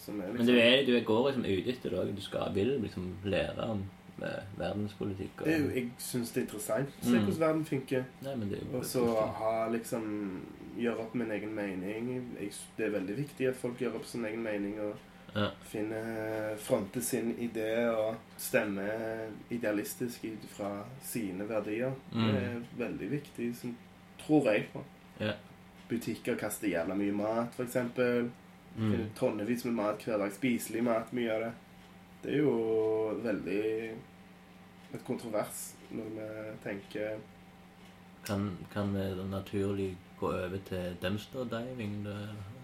S2: som er liksom
S1: Men du, er, du går liksom ute etter det òg. Du skal, vil liksom lære om eh, verdenspolitikk og
S2: Det er jo, Jeg syns det er interessant å se
S1: Mm.
S2: hvordan verden funker.
S1: Er
S2: Og så ha liksom Gjøre opp min egen mening. Jeg, det er veldig viktig at folk gjør opp sin egen mening og
S1: Ja.
S2: finner Fronter sin idé og stemmer idealistisk ut fra sine verdier.
S1: Mm.
S2: Det er veldig viktig, som tror jeg på.
S1: Ja.
S2: Butikker kaster jævla mye mat, f.eks.
S1: mm.
S2: Tonnevis med mat hver dag. Spiselig mat, mye av det. Det er jo veldig et kontrovers når vi tenker
S1: kan, kan vi naturlig gå over til dumpster diving?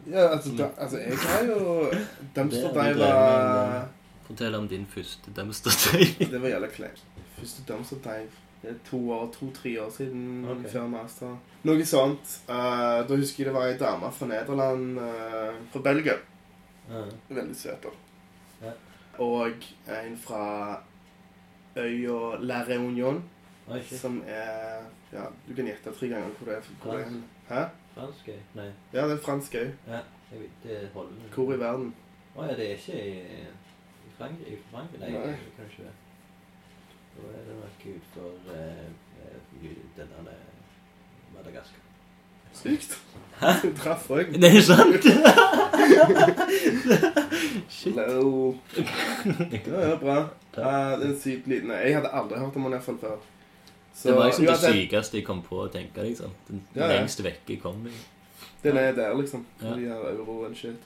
S2: Ja, altså, da, altså jeg har jo Dumpster
S1: Det har vi
S2: dive
S1: drevet
S2: var
S1: med Fortell om din første dumpster dive.
S2: Det var jævla kleint. Første dumpster dive det er to år, to-tre år siden
S1: okay.
S2: før master. Noe sånt. Uh, da husker jeg det var ei dame fra Nederland, uh, fra Belgia.
S1: Uh.
S2: Veldig søt. da. Og en fra øya La
S1: Reunion, okay.
S2: som er Ja, du kan gjette tre ganger hvor det er. Hvor det er. Hæ?
S1: Fransk? øy? Nei.
S2: Ja, det er fransk øy.
S1: Ja, jeg vet, det holder.
S2: Hvor i verden?
S1: Å ja, det er ikke i, i Frankrike? I Frankrike? Nei,
S2: Nei.
S1: kanskje det. Da er det nok utenfor eh, denne eh, Madagaskar.
S2: Sykt. Du traff òg.
S1: Det er sant! Shit.
S2: Hello. Det ja, bra. Eh, det er sykt liten. Jeg hadde aldri hørt om henne iallfall før. Så
S1: Det var liksom det sykeste jeg kom på å tenke. liksom. Den
S2: Ja, ja.
S1: lengste vekke jeg kom. Liksom.
S2: Den er der, liksom.
S1: Ja.
S2: De har euro and shit.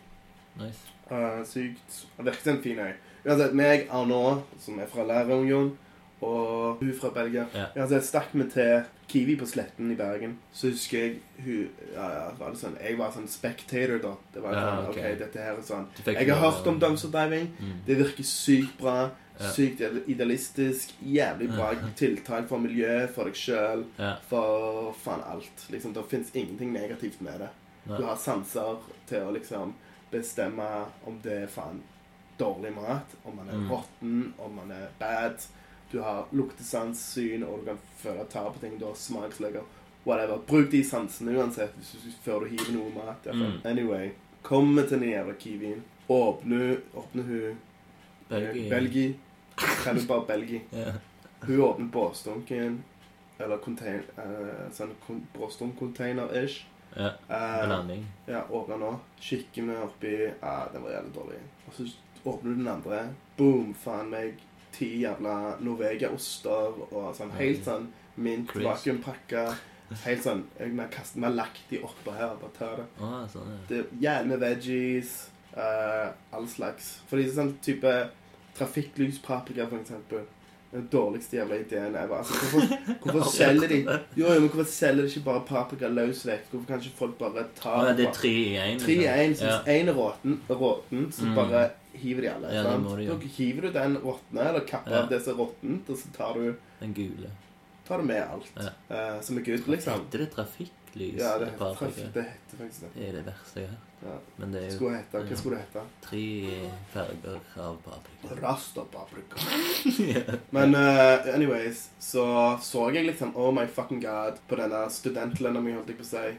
S1: Nice.
S2: Uh, sykt. Virket en fin øy. Uansett, meg, Arnaud, som er fra Lærerunion, og hun fra Belgia
S1: Ja.
S2: Uansett, stakk vi til Kiwi på Sletten i Bergen. Så husker jeg hun Ja, ja, var det sånn Jeg var sånn spectator, da. Det var
S1: Ja,
S2: sånn
S1: ok.
S2: OK, dette her er sånn Jeg har hørt om dumpster diving.
S1: Mm.
S2: Det virker sykt bra. Sykt idealistisk. Jævlig bra tiltak for miljøet, for deg sjøl, for faen alt. Liksom, Det fins ingenting negativt med det. Du har sanser til å liksom bestemme om det er faen dårlig mat, om man er
S1: Mm.
S2: råtten, om man er bad. Du har luktesans, syn, og du kan føle ta på ting. Du har smaksløker. Whatever. Bruk de sansene uansett før du hiver noe mat.
S1: Mm.
S2: Anyway. Kommer til den jævla kiwien. Åpner, åpner hun
S1: Belgia.
S2: Belgi. Kaller bare Belgi.
S1: Ja.
S2: Hun åpner båsdunken. Eller contain, eh, sånn båsdunkcontainer-ish.
S1: ja.
S2: Uh,
S1: Blanding.
S2: ja, åpner nå. Kikker vi oppi Ja, den var jævlig dårlig. Og så åpner du den andre. Boom, faen meg. Ti jævla Norvegia-oster og sånn helt sånn mint
S1: vakuumpakke,
S2: vakuumpakka. Helt sånn Vi har lagt de oppå her. Bare ta det.
S1: Ah, sånn, ja.
S2: Det er jævlig med veggies. Uh, all slags. Fordi sånn type trafikklyspaprika, for eksempel. Den dårligste jævla ideen ever. Altså, hvorfor, hvorfor selger de Jo, jo, men hvorfor selger de ikke bare paprika løs vekk? Hvorfor kan ikke folk bare ta
S1: Å, ja, det er tre i én.
S2: Tre i én. Hvis én er råten, råten, så
S1: Mm.
S2: bare hiver de alle.
S1: Ja,
S2: sant? Da hiver du den råtne, eller kapper
S1: Ja.
S2: av det som er råttent, og så tar du,
S1: Den gule.
S2: tar du med alt eh, som er good, liksom.
S1: Heter det trafikklys?
S2: Ja, det
S1: paprika?
S2: det heter faktisk det.
S1: Det er det verste jeg har.
S2: Ja.
S1: Men det er jo
S2: Skulle hete, hva skulle det hete?
S1: tre farger av paprika.
S2: Rasta paprika.
S1: ja.
S2: Men uh, anyways, så så jeg liksom Oh my fucking god på denne studentlønna mi, holdt jeg på å si.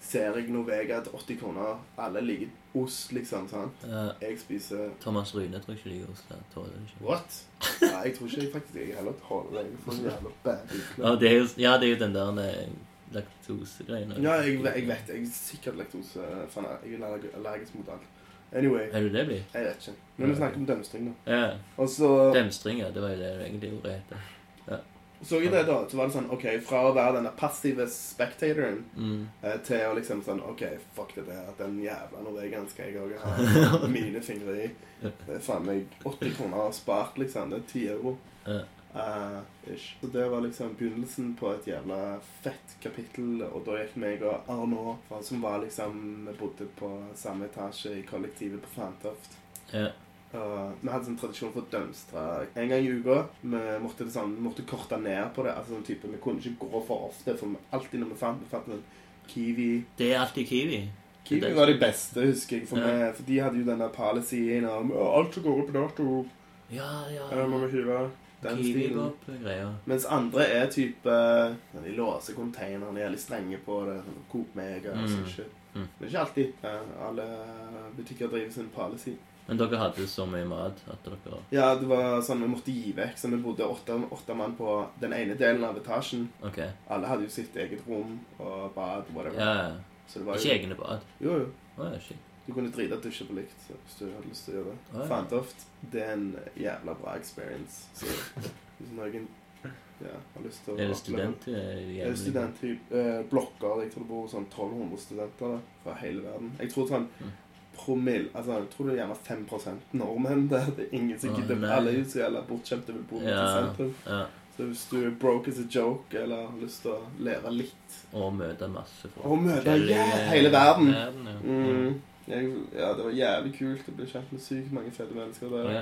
S2: Ser jeg Novega til 80 kroner. Alle liker ost, liksom. sant?
S1: Ja,
S2: Jeg spiser
S1: Thomas Rune tror ikke liker ost. Jeg tåler det ikke.
S2: What? Nei, jeg tror ikke jeg faktisk jeg heller tåler det. Jeg får en jævla bad
S1: Ja, det er jo, ja, det er jo den der eh, laktosegreien.
S2: Ja, jeg, jeg vet Jeg er sikkert laktose. Faen, jeg er allerg- allergisk mot alt. Anyway,
S1: Er du det Bli?
S2: jeg vet ikke. Men vi snakker om dømstring, da.
S1: Ja.
S2: Og så
S1: ja. det var jo det egentlig ordet heter.
S2: så jeg det, da. Så var det sånn OK, fra å være denne passive spectatoren
S1: Mm.
S2: Eh, til å liksom sånn OK, fuck det der. Den jævla norvegeren skal jeg òg ha mine fingre i. Det er faen meg 80 kroner spart, liksom. Det er 10 euro.
S1: Ja.
S2: Ish. Så det var liksom begynnelsen på et jævla fett kapittel. Og da gikk meg og Arnaud, som var liksom Vi bodde på samme etasje i kollektivet på Fantoft.
S1: Ja.
S2: Og vi hadde sånn tradisjon for å dønstre en gang i uka. Vi måtte, sånn, måtte korte ned på det. altså sånn type, Vi kunne ikke gå for ofte, for alltid når vi fant, vi fant en Kiwi
S1: Det er alltid Kiwi.
S2: Kiwi var de beste, husker jeg. For,
S1: Ja.
S2: meg, for de hadde jo denne policyen om «Å, alt som går opp i dato,
S1: Ja, ja.
S2: ja. må vi hive. Den stilen.
S1: Kiwi-pop-greier.
S2: Mens andre er type De låser containeren, de er litt strenge på det. sånn Coop Mega og
S1: Mm.
S2: sånn shit.
S1: Mm.
S2: Men ikke alltid. Eh, Alle butikker driver sin policy.
S1: Men dere hadde så mye mat at dere
S2: Ja, det var sånn vi måtte gi vekk. Så vi bodde åtte, åtte mann på den ene delen av etasjen.
S1: OK.
S2: Alle hadde jo sitt eget rom og bad. whatever.
S1: Ja, ja.
S2: Så det var
S1: Ikke
S2: jo
S1: egne bad.
S2: Jo, jo.
S1: Oh, ja, shit.
S2: Du kunne drite og dusje på likt hvis du hadde lyst til å gjøre det.
S1: Ah, ja.
S2: Fantoft. Det er en jævla bra experience. Så hvis noen ja, har lyst til å
S1: Er det
S2: studenter?
S1: Er
S2: Det er studenttyp eh, blokker. Jeg tror det bor sånn 1200 studenter der, fra hele verden. Jeg tror sånn
S1: Mm.
S2: promille Altså, jeg tror det er gjerne 5 nordmenn der. Det er ingen som gidder
S1: nei.
S2: Alle er jo så jævla bortskjemte vil bo ja, i sentrum.
S1: Ja.
S2: Så hvis du er broke as a joke, eller har lyst til å leve litt
S1: Og møte masse folk.
S2: Og møte yeah, hele verden.
S1: ja.
S2: Mm. Jeg, ja, det var jævlig kult. Jeg ble kjent med sykt mange fete mennesker der.
S1: Ja.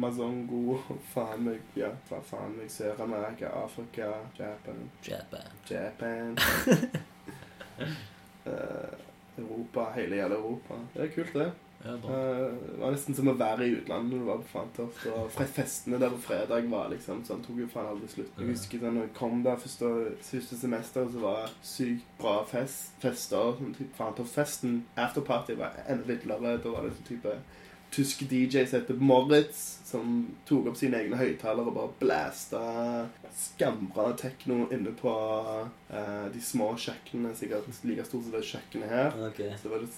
S2: Mazongo, faen meg Ja, hva faen meg Sør-Amerika, Afrika, Japan
S1: Japan.
S2: Japan eh, Europa, hele jævla Europa. Det er kult, det.
S1: Ja.
S2: Eh, det var nesten som å være i utlandet når du var på Fantoft. Og festene der på fredag var liksom sånn tok jo faen aldri slutt. Jeg husker da når jeg kom der første, første semester, så var det sykt bra fest, fester. Sånn Fantoft-festen. Afterparty var enda villere. Da var det sånn type tysk DJ som heter Moritz, som tok opp sine egne høyttalere og bare blæsta skambra tekno inne på uh, de små kjøkkenene. Sikkert like stort som det kjøkkenet her.
S1: Okay.
S2: Så det var det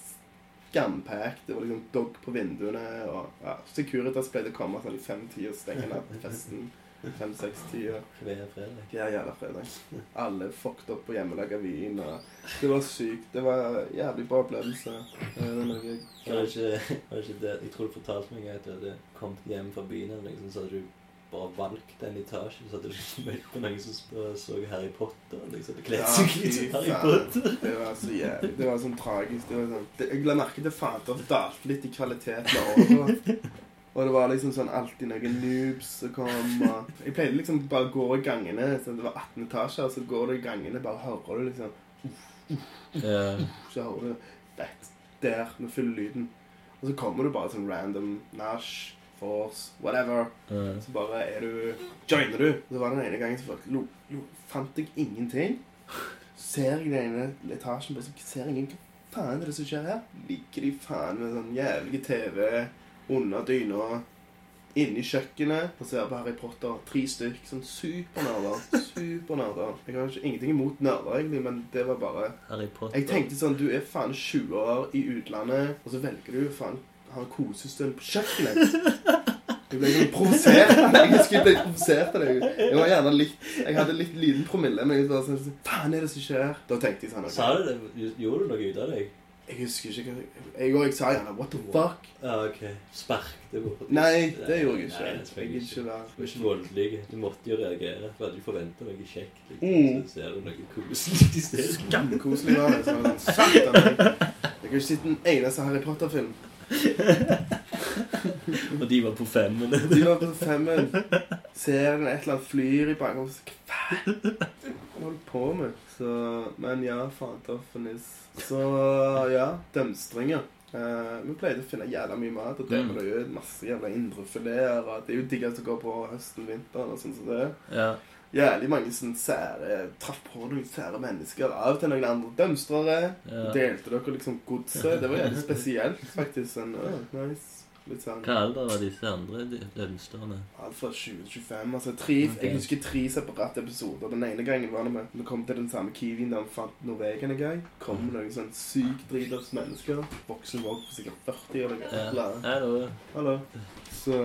S2: skampacked. Det var liksom dog på vinduene. Og ja, Securitas pleide å komme sånn i fem-ti og stenge ned festen. Fem-seks-tida.
S1: Hver fredag.
S2: Ja, jævla fredag. Alle fucked opp på hjemmelaga vin. Og det var sykt. Det var en jævlig bra opplevelse. Det var noe
S1: Var det ikke, var det ikke det Jeg tror du fortalte meg at du hadde kommet hjem fra byen, liksom, så hadde du bare valgt en etasje. Så hadde du møtt på noen som så- Harry Potter. Liksom, det kledde seg
S2: fy
S1: som Harry. Potter.
S2: Det var så jævlig. Det var sånn tragisk. Det var sånn, det, jeg la merke til fader det dalte litt i kvalitet med året. Og det var liksom sånn alltid noen noobs som kom. Og jeg pleide liksom bare å gå i gangene. Så det var 18 etasjer, og så går du i gangene, bare hører du liksom
S1: Ja.
S2: Så hører du det der med full lyden. Og så kommer du bare sånn random Nash, Force, whatever.
S1: Mm.
S2: Så bare er du Joiner du? Så var det den ene gangen så lo, lo, fant jeg ingenting. Ser jeg den ene etasjen, bare så ser ingen Hva faen er det som skjer her? Ligger de faen med sånn jævlige TV under dyna inne i kjøkkenet og ser på Harry Potter. Tre stykk. Sånn supernerder. Supernerder. Jeg har ikke ingenting imot nerder, egentlig, men det var bare
S1: Harry Potter.
S2: Jeg tenkte sånn Du er faen 20 år i utlandet, og så velger du faen ha en kosestund på kjøkkenet. Jeg ble sånn provosert. Jeg jeg ble provosert av deg. Jeg var gjerne litt Jeg hadde litt liten promille, men jeg var sånn Faen er det som skjer? Da tenkte jeg sånn.
S1: Sa du det? Gjorde du noe ut av deg?
S2: Jeg husker ikke hva Jeg òg sa gjerne What the fuck?
S1: Ja, ok. Sparkte bort.
S2: Nei, det gjorde jeg ikke.
S1: Nei,
S2: Jeg
S1: jeg
S2: vil
S1: ikke.
S2: være
S1: Du var ikke voldelig. Du måtte jo reagere. Du hadde jo forventa noe kjekt. Liksom.
S2: Mm.
S1: Så ser du noe koselig i stedet.
S2: Skamkoselig var det. Det sånn, Satan! Jeg jeg har ikke sett en eneste Harry Potter-film.
S1: Og de var på femmen.
S2: De var på femmen. Ser en et eller annet flyr i bakgrunnen. så, Hva holder du på med? Så, men ja, niss. Så ja, dømstringer. Uh, vi pleide å finne jævla mye mat, og det
S1: Mm.
S2: det jo masse jævla indrefileter. Det er jo diggest å gå på høsten, vinteren og sånn som det.
S1: Ja.
S2: Jævlig mange sånn sære Traff på noen sære mennesker. Av til noen andre dømstrere.
S1: ja.
S2: Delte dere liksom godset? Det var jævlig spesielt, faktisk. Sånn, å, nice. Litt sånn
S1: Hva alder var disse andre dømstrene?
S2: Alt fra 20-25. Altså tre,
S1: Ok.
S2: Jeg husker tre separate episoder. Den ene gangen var det Vi kom til den samme Kiwien der vi fant Norvegian en gang. Kom noen sånn sykt driters mennesker. Voksen våg på sikkert 40 eller noe.
S1: Ja. Hallo.
S2: Hallo. Så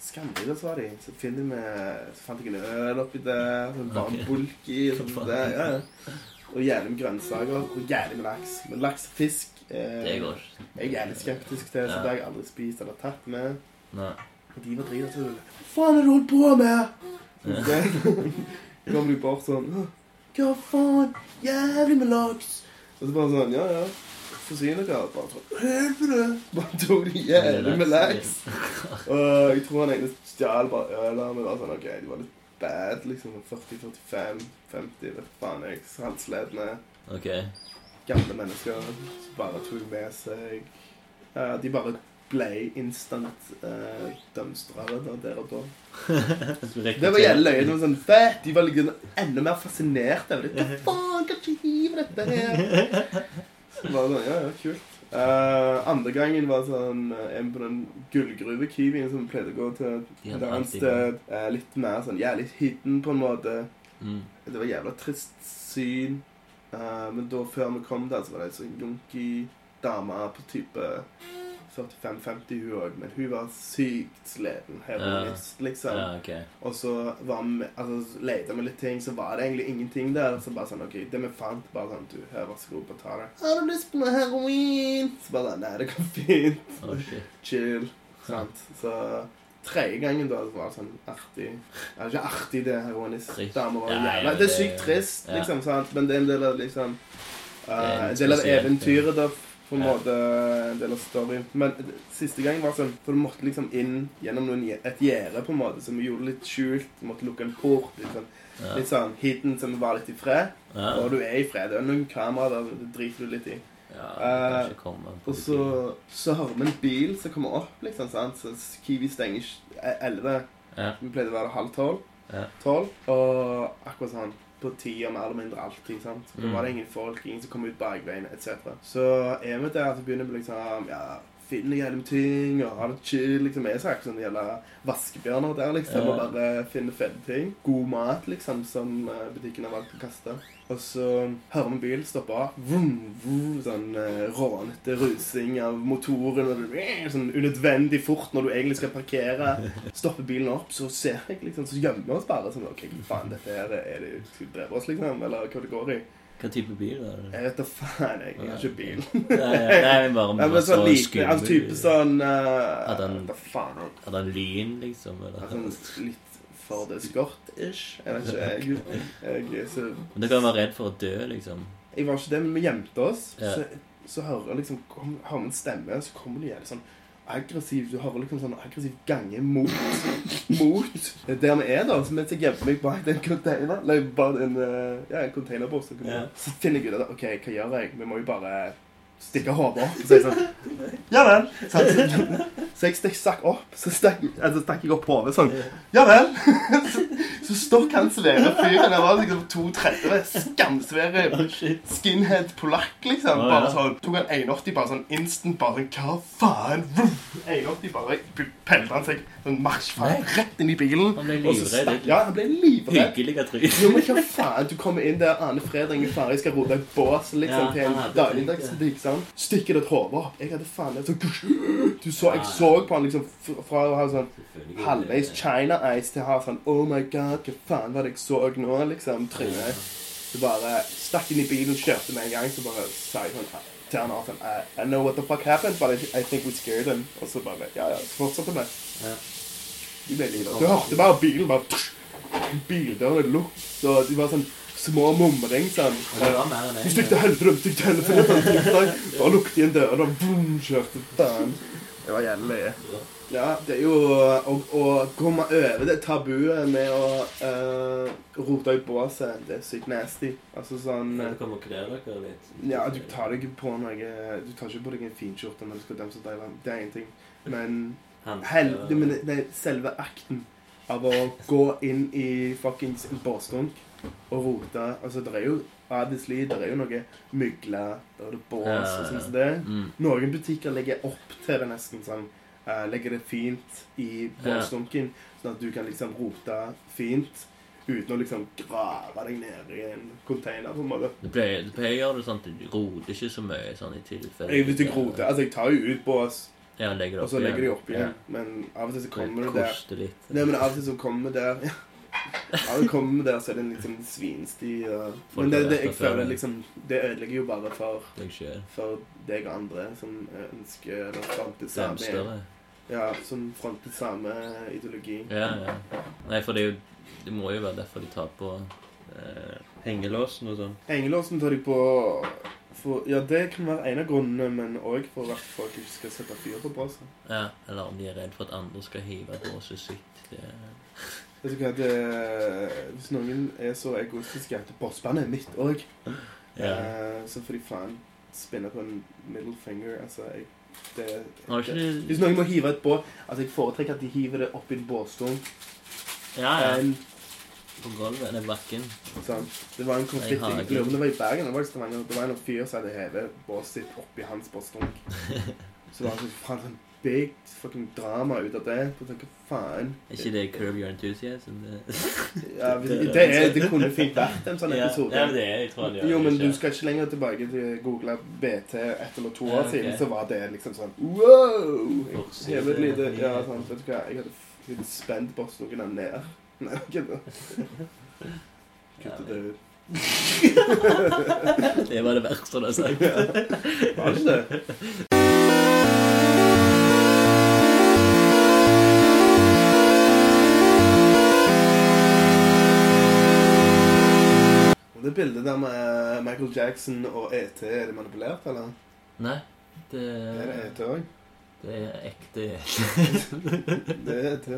S2: Skamdriters var de. Så finner vi Så fant jeg en øl oppi der. En varm
S1: Ok.
S2: bulk i. Sånn der. Ja, ja. Og jævlig med grønnsaker. Og jævlig med laks. Men laks og fisk eh,
S1: Det går.
S2: Jeg er litt skeptisk til, så
S1: Ja.
S2: det har jeg aldri spist eller tatt med.
S1: Nei.
S2: Og de var drita til Hva faen er du holdt på med? Så kommer de bort sånn Hva faen? Jævlig med laks! Og så bare sånn Ja, ja. Dere? Bare sånn Helvete! Bare tok det jævlig med laks. Og jeg tror han egentlig stjal bare øl av meg. Var sånn, ok, De var litt bad, liksom. 40-45, 50, vet faen jeg. Halsledende.
S1: Ok.
S2: gamle mennesker som bare tok med seg uh, De bare ble instant uh, dømstrere da, der og da. Det var jævlig løye. Det var sånn. De var liksom enda mer fascinert over det. Hva faen, kan ikke hive dette her? Så bare sånn, ja, ja, kult. Uh, andre gangen var sånn eh, en på den gullgruve-kiwien som pleide å gå til et annet sted. Uh, litt mer sånn jævlig hidden på en måte.
S1: Mm.
S2: Det var jævla trist syn. Uh, men da før vi kom der, så var det ei sånn junky dame på type 45-50 hun òg. Men hun var sykt sliten. Heroinist, liksom.
S1: Ja, ok.
S2: Og så var vi, altså, lette vi litt ting, så var det egentlig ingenting der. Så bare sånn, ok, det vi fant, bare sånn, du, her, vær så god, bare ta det. Har du lyst på noe heroin? Så bare, nei, det går fint.
S1: Oh.
S2: Chill. Sant? Så tredje gangen da, så var det sånn artig. Det er ikke artig, det heroinistdamer
S1: Ja, ja,
S2: jævla. Det er sykt trist,
S1: ja.
S2: liksom, sant? Men det er en del av liksom, uh,
S1: en
S2: del av eventyret da, på en måte, en del av storyen. Men eh, siste gang var sånn, for du måtte liksom inn gjennom noen, et gjerde på en måte, som vi gjorde litt skjult. Du måtte lukke en port, liksom.
S1: Ja.
S2: Litt sånn hidden, som var litt i fred.
S1: Ja.
S2: Og du er i fred. Det er noen kamera der, det driter du litt i.
S1: Ja,
S2: Eh,
S1: komme på
S2: Og så, så hører vi en bil som kommer opp, liksom, sant? Så Kiwi stenger ikke 11.
S1: Ja.
S2: Vi pleide å være halv tolv.
S1: Ja.
S2: Tolv. Og akkurat sånn på tida mer eller mindre alltid. sant? Da
S1: Mm.
S2: var det ingen folk, ingen som kom ut bakveien, etc. Så er vi der, så begynner vi liksom ja, finne gjennom ting og ha det chill. liksom. Jeg er ikke sånn jævla vaskebjørner der, liksom, og bare finne fete ting. God mat, liksom, som eh, butikken har valgt å kaste. Og så hører vi bil stoppe av. Vroom, vroom, sånn uh, rånete rusing av motoren. Og sånn unødvendig fort når du egentlig skal parkere. Stopper bilen opp, så ser jeg liksom, så gjemmer vi oss bare. sånn, ok, faen, dette her er det Skal vi drepe oss, liksom? Eller hva det går i?
S1: Hva type bil er det?
S2: Jeg vet da faen, jeg. Jeg har ikke bil.
S1: Nei, nei, men bare
S2: Ja, men sånn liten, altså type sånn uh,
S1: Hadde han-
S2: faen,
S1: Hadde han lyn, liksom? Eller?
S2: Altså, litt for det skott-ish. Jeg vet ikke. Jeg, jeg, jeg, så,
S1: Men dere være redd for å dø, liksom.
S2: jeg var ikke det, men vi gjemte oss.
S1: Ja.
S2: Så, så hører liksom kom, hører en stemme, så kommer det igjen sånn aggressiv Du hører liksom sånn aggressiv gange mot mot der vi er, da. Så mens jeg gjemmer meg bak den containeren Eller bare en, container ja, en containerboks, så,
S1: Ja.
S2: så finner jeg ut at OK, hva gjør jeg? Vi må jo bare stikke hodet opp. Så jeg sånn Ja vel. Så, så, jeg stakk, stakk opp, så stakk, altså, stakk jeg opp hodet sånn. Ja vel. Så, så stokk han svære fyren. der var liksom 32, Skamsvære skinhead polakk, liksom. Bare sånn, Tok han 1,80 bare sånn instant, bare sånn Hva faen? Vuff! 1,80 bare pelte han seg sånn marsjfart rett inn i bilen.
S1: Han ble livredd.
S2: Ja, han ble livredd.
S1: Hyggelig tryn.
S2: Jo, men hva faen? Du kommer inn der Ane Fredring er ferdig, skal rote et bås liksom, til en dagligdagsbutikk. Sant? Stikker ditt hode opp. Jeg hadde faen det sånn Du så, Jeg så på han liksom fra å ha sånn halvveis China-eyes til å ha sånn Oh my god, hva faen var det jeg så nå, liksom? Trynet. Så bare stakk inn i bilen, kjørte med en gang, så bare sa jeg sånn til han sånn I, I know what the fuck happened, but I, I think we scared him. Og så bare Ja, ja. Så fortsatte vi.
S1: Ja.
S2: De ble livet. Du hørte bare bilen bare Bildørene lukket, så de var sånn små mumling sånn.
S1: Du det var mer enn en.
S2: Stikk til helvete, stikk til helvete. Bare lukket igjen døren og boom, kjørte den. Det var jævlig løye. Ja, det er jo å, å komme over det tabuet med å uh, rote i båset. Det er sykt nasty. Altså sånn
S1: Du kommer og kler dere litt.
S2: Ja, du tar deg på noe Du tar ikke på deg en finskjorte når du skal danse Thailand. Det er én ting. Men
S1: Han-
S2: hel, det, men det, det er selve akten av å gå inn i fuckings en båsdunk og rote Altså, det er jo obviously, det er jo noe mygle, det er bås
S1: Ja,
S2: og sånn som det.
S1: Mm.
S2: Noen butikker legger opp til det nesten sånn. Uh, legger det fint i båsdunken, sånn at du kan liksom rote fint uten å liksom grave deg ned i en container, på en måte.
S1: Du pleier, du pleier å gjøre det sånn at du roter ikke så mye sånn i tilfelle.
S2: Jeg, hvis jeg roter, altså jeg tar jo ut bås,
S1: Ja, legger det
S2: og så legger de opp igjen.
S1: Ja.
S2: Men av og til så kommer det der.
S1: litt.
S2: Nei, men av og til så kommer det der Av og til kommer det der, så er det en liksom svinsti og Men det, det, jeg føler liksom Det ødelegger jo bare for, for deg og andre som ønsker eller fant det samme. Ja, som fronter samme ideologi.
S1: Ja, ja. Nei, for det er jo Det må jo være derfor de tar på eh, hengelåsen og sånn.
S2: Hengelåsen tar de på for, Ja, det kan være en av grunnene, men òg for at folk ikke skal sette fyr på båsen.
S1: Ja, eller om de er redd for at andre skal hive båset sitt. Det,
S2: Vet du hva, det, Hvis noen er så egoistiske at båsbandet er mitt òg,
S1: ja.
S2: eh, så får de faen spinne på en middle finger. Altså, jeg det,
S1: ikke
S2: det, Hvis noen må hive et bås Altså, jeg foretrekker at de hiver det opp i en båsdunk.
S1: Ja, ja. På gulvet. eller bakken.
S2: Sånn. Det var en konflikt i lurer om det var i Bergen eller var det i Stavanger. Det var en fyr som hadde hevet båset sitt oppi hans båsstunk. Så det var sånn, faen, sånn big fucking drama ut av det. sånn, tenker, faen.
S1: Er ikke det Curb Your Enthusiasm? Det,
S2: Ja, det, det, er, det kunne fint vært en sånn episode.
S1: ja, det er jeg tror det,
S2: Jo, men
S1: ikke.
S2: du skal ikke lenger tilbake til Google BT ett eller to
S1: Ja,
S2: år siden, så var det liksom sånn Wow! Hevet et lite Ja, sånn, vet du hva, jeg hadde litt spent båsstukken ned. Nei, kødda. Kutte det ut.
S1: Det var det verste du har sagt.
S2: Var det ikke det? Det bildet der med Michael Jackson og ET, er det manipulert, eller?
S1: Nei, det,
S2: Er det ET òg?
S1: det er ekte ET.
S2: Det er ET.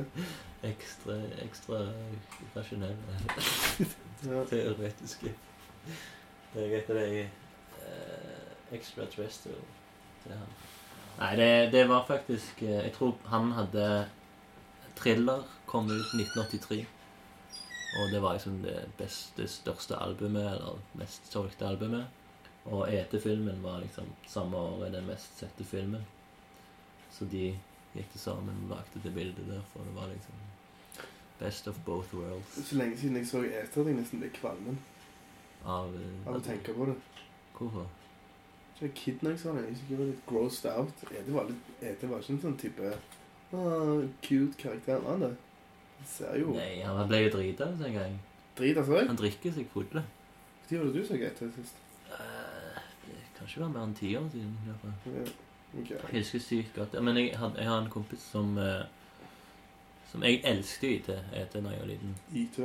S1: Ekstra, ekstra rasjonelle, teoretiske. Det er etter det jeg uh, extraterrestrial. Det er han. Nei, det, det var faktisk eh, Jeg tror han hadde Thriller kom ut 1983. Og det var liksom det beste, største albumet, eller mest solgte albumet. Og ET-filmen var liksom samme året den mest sette filmen. Så de gikk til sammen og lagde det bildet der, for det var liksom Best of both worlds
S2: Så lenge siden jeg så eter at jeg nesten ble kvalmen
S1: av eh,
S2: av å tenke på det.
S1: Hvorfor?
S2: Så jeg kid når jeg så det. Jeg synes jeg var litt grossed out. ET var, litt, ET var ikke en sånn type ah, cute karakter. Han det. Han ser jo
S1: Nei, han ble jo drita en gang.
S2: drit av seg.
S1: Han drikker seg full.
S2: Når var det du så ET sist?
S1: Uh, det kan ikke være mer enn ti år siden. i hvert fall.
S2: Ja. ok.
S1: Jeg husker sykt godt. Men jeg, had, jeg har en kompis som eh, Som jeg elsket IT etter da jeg var liten.
S2: IT.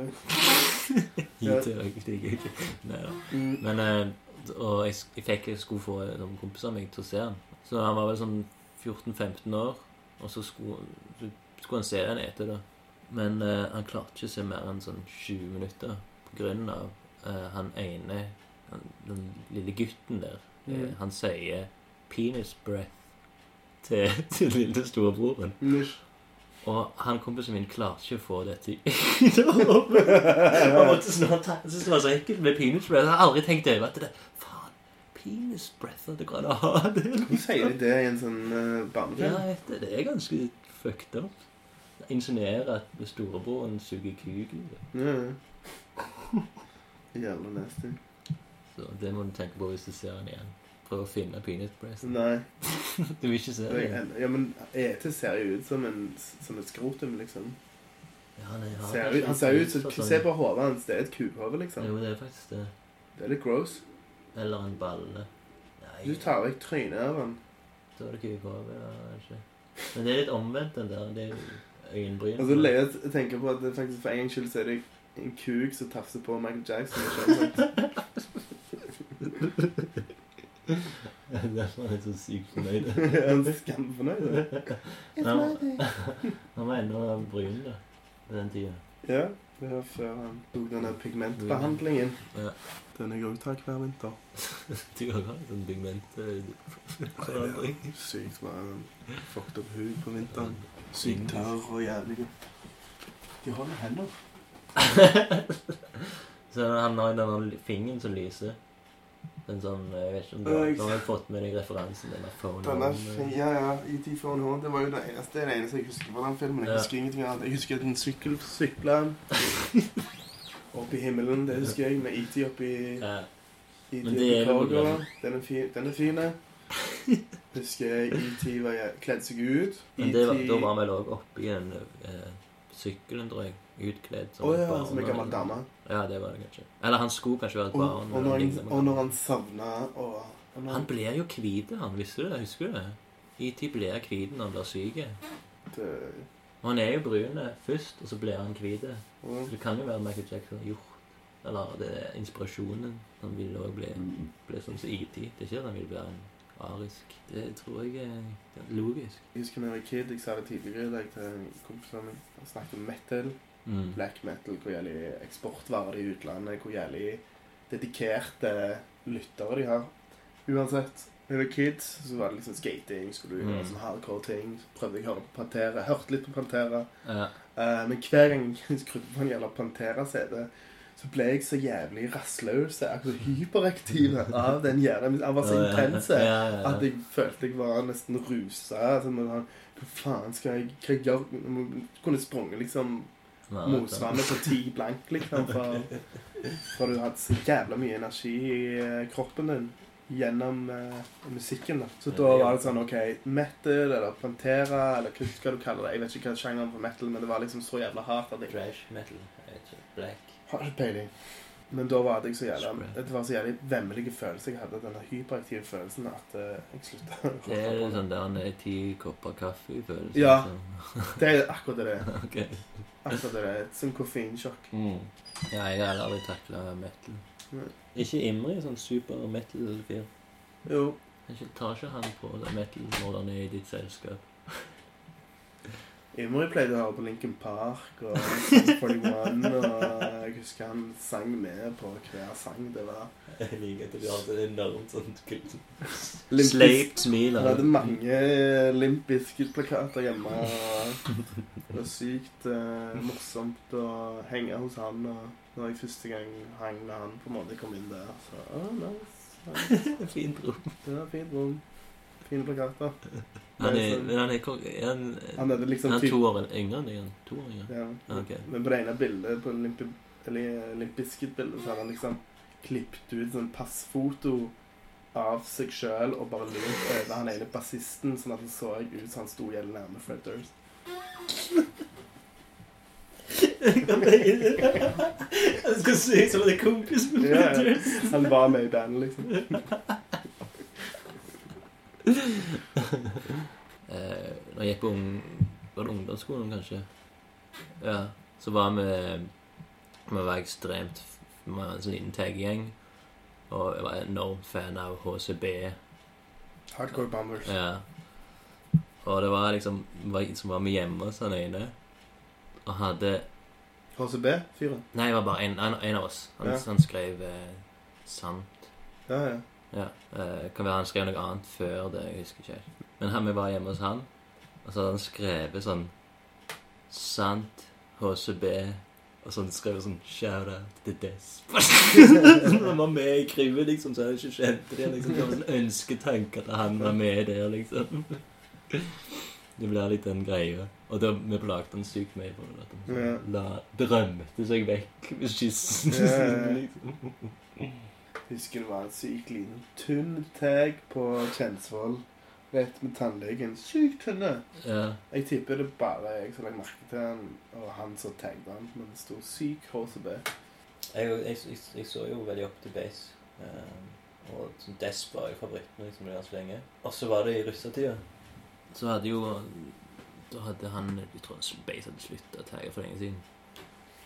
S1: IT var jeg liker ikke. Nei da.
S2: Mm.
S1: Men eh, Og jeg, jeg fikk jeg skulle få noen kompiser av meg til å se han. Så han var vel sånn 14-15 år, og så skulle, så skulle han se den etter da. Men uh, han klarte ikke å se mer enn sånn 20 minutter på grunn av eh, han ene han, Den lille gutten der.
S2: Mm.
S1: Uh, han sier 'penis breath' til, til lille storebroren.
S2: Nish.
S1: Og han kompisen min klarte ikke å få det til Han måtte snart ta Jeg synes det var så ekkelt med penis breath. Jeg har aldri tenkt over at det Faen, at det går an å ha det.
S2: Hvorfor sier de det i en sånn uh,
S1: Ja,
S2: barnefilm?
S1: Ja, det. Det er ganske fucked up. Insinuere at storebroren suger kuken.
S2: Ja. Jævla nasty.
S1: Så det må du tenke på hvis du ser den igjen. Prøv å finne penis brace.
S2: Nei.
S1: Du vil ikke se
S2: det Ja, men ET ser jo ut som, en, som et skrotum, liksom.
S1: Ja, nei, ja,
S2: Ser han ser ut som
S1: sånn-
S2: Se på hodet hans. Det er et kuhode, liksom.
S1: Jo, det er faktisk det.
S2: Det er litt gross.
S1: Eller en balle. Nei,
S2: Du tar vekk trynet av han.
S1: da er det kuhode, Ja, kanskje. Men det er litt omvendt, den der. Det er øyenbryn.
S2: Og så tenker på at det faktisk for en gangs skyld så er det en kuk som tafser på Michael Jackson. i skjønnet.
S1: Derfor er han så sykt fornøyd.
S2: Han er skamfornøyd.
S1: Han, han var enda brun da, på den tida.
S2: Ja, det var før han tok denne pigmentbehandlingen.
S1: Ja.
S2: Den jeg òg tar hver vinter.
S1: Du har hatt sånn pigmentforandring.
S2: Sykt bare fucked up hud på vinteren. Sykt tørr og jævlig. De holder hender.
S1: Så han har jo denne fingeren som lyser. Den sånn, jeg vet ikke om du har, har fått med deg referansen, denne phone
S2: Denne,
S1: home.
S2: ja, ja, E.T. Phone Home, det var jo det eneste, det eneste jeg husker fra den filmen. Jeg
S1: Ja.
S2: husker ingenting annet. Jeg husker den en sykkel sykla opp i himmelen, det husker jeg, med E.T. oppi
S1: Ja,
S2: E.T.
S1: Men det er
S2: Kroger. Den er fin. Den er fin. Husker jeg E.T. var kledd seg ut.
S1: men det var, da var vi også oppi en uh, sykkelen, tror jeg. Utkledd som
S2: Å ja, som en gammel dame.
S1: Ja, det var det kanskje. Eller han skulle kanskje være et
S2: Og,
S1: barn.
S2: og,
S1: eller
S2: når han, og når han savna og, og når
S1: Han blir jo hvit, han. Visste du det? Husker du det? E.T. blir hvit når han blir syk.
S2: Det,
S1: Og han er jo brun først, og så blir han hvit.
S2: ja.
S1: Så det kan jo være Michael Jackson har gjort Eller det er inspirasjonen. Han vil òg bli, bli sånn som ET. Det er ikke at han vil være en arisk. Det tror jeg er logisk.
S2: Jeg husker da jeg var kid, jeg sa det tidligere i dag til kompisene mine. Jeg snakket om metal,
S1: Mm.
S2: black metal, hvor jævlig eksportvarer i utlandet, hvor jævlig dedikerte lyttere de har. Uansett. Da jeg var kid, så var det liksom skating, skulle du gjøre
S1: Mm.
S2: sånn hardcore ting. Så prøvde jeg å høre på Pantera. Hørte litt på Pantera.
S1: Ja.
S2: Uh, men hver gang jeg skrudde på en gjelder Pantera-CD, så ble jeg så jævlig rastløs, akkurat hyperaktiv av den jævla Han var så intens
S1: Ja, ja, ja.
S2: at jeg følte jeg var nesten rusa. Altså, hva faen skal jeg hva jeg gjøre? Jeg kunne sprunget liksom motvannet på ti blank, liksom. For, for du hadde så jævla mye energi i eh, kroppen din gjennom uh, musikken. da. Så da var det sånn OK, metal eller Pantera eller hva skal du kalle det? Jeg vet ikke hva sjangeren for metal, men det var liksom så jævla hardt at jeg
S1: Trash metal. Black.
S2: har ikke peiling. Men da var det jeg så
S1: jævlig
S2: Det var så jævlig vemmelige følelser. Jeg hadde denne hyperaktive følelsen at eh, jeg slutta å
S1: Det er
S2: en
S1: sånn der er ti kopper kaffe-følelse.
S2: Ja.
S1: liksom.
S2: Det er akkurat det det er.
S1: Ok.
S2: Akkurat det det er. Som koffeinsjokk.
S1: Mm. Ja, jeg har aldri takla metal.
S2: Nei.
S1: Ikke Imri, sånn super metal-fyr.
S2: Jo.
S1: Jeg tar ikke han på det metal når han er i ditt selskap.
S2: Imri pleide å høre på Lincoln Park og Sum 41, og jeg husker han sang med på hver sang det var.
S1: Jeg liker at du hadde et enormt
S2: Limp
S1: sleipt smil. Jeg
S2: hadde mange Limp Biscuit-plakater hjemme. og Det var sykt eh, morsomt å henge hos han. Og når jeg første gang hang med han, på en måte kom inn der, så oh, nice. nice.
S1: Fint rom.
S2: Var fint rom. Fine plakater.
S1: Han er,
S2: sånn-
S1: men han er, er han,
S2: Han hadde liksom
S1: han to år yngre enn deg? To år yngre?
S2: Ja.
S1: Okay.
S2: Men på det ene bildet, på Limp, eller Limp Bizkit-bildet, så hadde han liksom klippet ut sånn passfoto av seg sjøl og bare lurt over han ene bassisten, sånn at det så ut som han sto jævlig nærme Fred Durst.
S1: Han skal se ut som er kompis med
S2: Ja, ja. Han var med i bandet, liksom.
S1: Eh, når jeg gikk på ung, var det ungdomsskolen, kanskje? Ja. Så var vi Vi var ekstremt Vi var en sånn liten taggjeng. Og jeg var enormt fan av HCB.
S2: Hardcore Bombers.
S1: Ja. Og det var liksom var, som var med hjemme hos han ene. Og hadde
S2: HCB-fyren.
S1: Nei, det var bare en, en, en av oss. Han,
S2: Ja.
S1: han skrev eh, sant.
S2: Ja, ja.
S1: Ja. Eh, kan være han skrev noe annet før det. Jeg husker ikke helt. Men han, vi var hjemme hos han, og så hadde han skrevet sånn Sant HCB Og så hadde han skrevet sånn Shout out to Desp. han var med i crewet, liksom, så jeg ikke kjente det. Liksom. Det var sånn ønsketanke at han var med der, liksom. Det ble litt den greia. Og da vi plagte han sykt mye på det. At han sånn, la, drømte seg vekk med
S2: skissen.
S1: Liksom.
S2: Husker det var en syk liten, tynn tag på Kjensvoll. Rett med tannlegen. Sykt tynne.
S1: Ja.
S2: Jeg tipper det bare jeg som la merke til han, og han som tagget han. Men det sto syk HCB.
S1: Jeg, jeg, jeg, jeg så jo veldig opp til base. Um, og sånn Desp var jo favoritten liksom, deres lenge. Og så var det i russetida. Så hadde jo Da hadde han Jeg tror Base hadde slutta å tagge for lenge siden.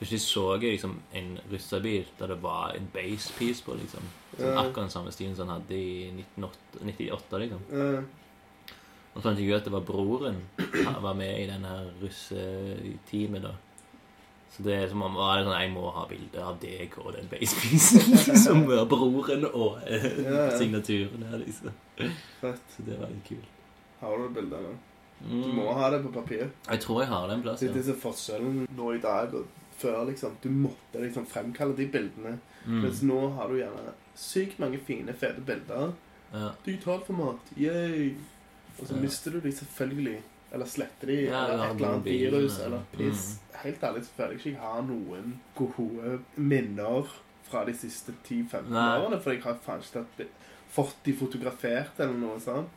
S1: Plutselig så jeg liksom en russebil der det var en base-piece på. liksom sånn, Akkurat den samme stilen som han hadde i 1998, liksom.
S2: Ja.
S1: Og så fant jeg ut at det var broren som var med i denne russeteamet, da. Så det er som om var det sånn, jeg må ha bilde av deg og den basepiecen som var broren og eh,
S2: Ja, ja.
S1: signaturen her, liksom.
S2: fett.
S1: Så det var litt kult.
S2: Har du bilde av den? Du
S1: Mm.
S2: må ha det på papir.
S1: Jeg tror jeg har det en plass.
S2: Det
S1: Ja.
S2: er disse forskjellen nå i dag og før, liksom. Du måtte liksom fremkalle de bildene. Mens
S1: Mm.
S2: nå har du gjerne sykt mange fine, fete bilder.
S1: Ja.
S2: Digitalformat. Yay! Og så
S1: Ja.
S2: mister du de selvfølgelig. Eller sletter de,
S1: Ja,
S2: eller et eller annet virus, eller piss. Helt ærlig så føler jeg ikke jeg har noen gode minner fra de siste 10-15 årene. For jeg har faen ikke fått de fotografert eller noe sånt.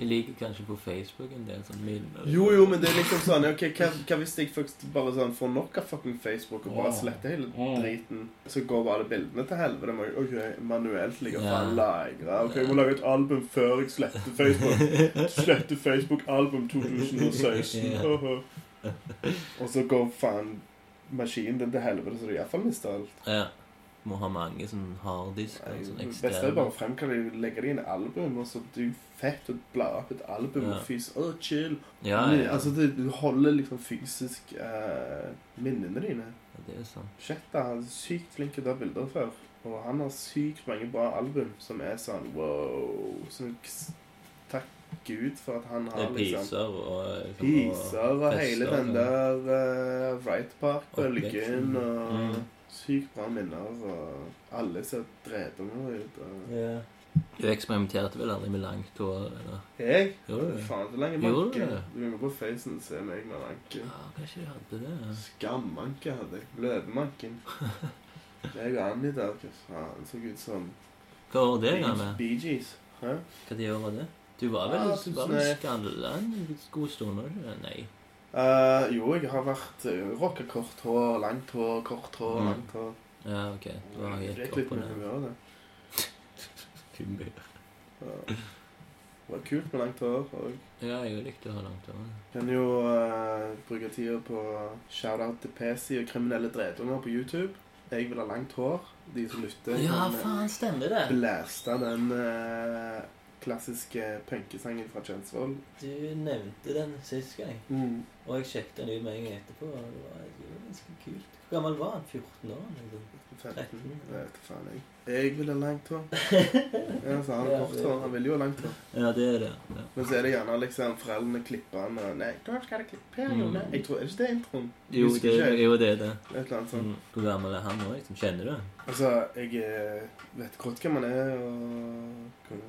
S1: De liker kanskje på Facebook en del sånn minner.
S2: Jo, jo, men det er liksom sånn Ok, hva, hva hvis jeg først bare sånn får nok av fucking Facebook og bare sletter hele driten? Så går bare alle bildene til helvete. Må jeg- Ok, manuelt ligger
S1: Ja.
S2: lagre. Ok, jeg må lage et album før jeg sletter Facebook. Sletter Facebook-album 2016.
S1: Ja.
S2: Åhå. Og så går faen maskinen din til helvete, så du iallfall mister alt.
S1: Ja. Må ha mange sånn harddisker.
S2: Nei,
S1: Sånn
S2: Det beste er
S1: eksterne.
S2: bare å fremkalle legge det i album, og så du fett å bla opp et album
S1: Ja.
S2: og fys... Å, chill.
S1: Ja,
S2: Men,
S1: ja.
S2: Altså, det, du holder liksom fysisk eh, minnene dine.
S1: ja, det er sant.
S2: Shetta. Er sykt flink til å ta bilder før. Og han har sykt mange bra album som er sånn wow. Som takk Gud for at han har liksom
S1: piser og liksom,
S2: Piser og hele
S1: fester,
S2: den der uh, Wright Park-bølgen
S1: og,
S2: og
S1: Mm.
S2: Sykt bra minner. Og alle ser dretunger ut. Og...
S1: Ja. Du eksperimenterte vel aldri med langt hår? eller?
S2: Jeg?
S1: Gjorde du?
S2: Faen, så lenge
S1: manker.
S2: manke.
S1: du
S2: må på facen og se meg med manke.
S1: Ja, kanskje jeg hadde det.
S2: Skammanke hadde jeg. Løvemanken. Jeg og Annie der, hva faen, så ut som
S1: Hva var det da med?
S2: Bee Gees. Hæ?
S1: Hva de gjorde det? Du var vel
S2: Ja,
S1: ja,
S2: tusen
S1: var vel
S2: takk.
S1: en god stund, var du? Nei.
S2: Eh, jo, jeg har vært uh, rocka kort hår, langt hår, kort hår,
S1: Mm.
S2: langt hår.
S1: Ja, ok. Du har
S2: Det
S1: gikk opp
S2: litt
S1: og ned.
S2: humøret, det.
S1: Kumbi.
S2: Ja. Det var kult med langt hår. Og
S1: Ja, jeg likte å ha langt hår.
S2: kan jo uh, bruke tida på shout-out til PC og kriminelle dretunger på YouTube. Jeg vil ha langt hår. De som lytter,
S1: Ja,
S2: kan eh,
S1: faen, stemmer det.
S2: blæste den eh, klassiske punkesangen fra Kjensvoll.
S1: Du nevnte den sist gang,
S2: Mm.
S1: og jeg sjekket den ut med en gang etterpå. og Det var det var ganske kult. Hvor gammel var han? 14 år? Liksom.
S2: 15.
S1: 13.
S2: Jeg vet faen, jeg. Jeg vil ha langt hår. Ja, så har han kort hår. Han vil jo ha langt hår.
S1: Ja, det er det. Ja.
S2: Men så er det gjerne liksom foreldrene klipper han og Nei, da skal det klippe her,
S1: Mm.
S2: Jone. Jeg tror, Er det ikke det introen?
S1: Jo, det, jo, det er det.
S2: Et eller annet sånt.
S1: Mm. Hvor gammel er han nå? Liksom? Kjenner du?
S2: Altså, jeg eh, vet godt hvem han er, og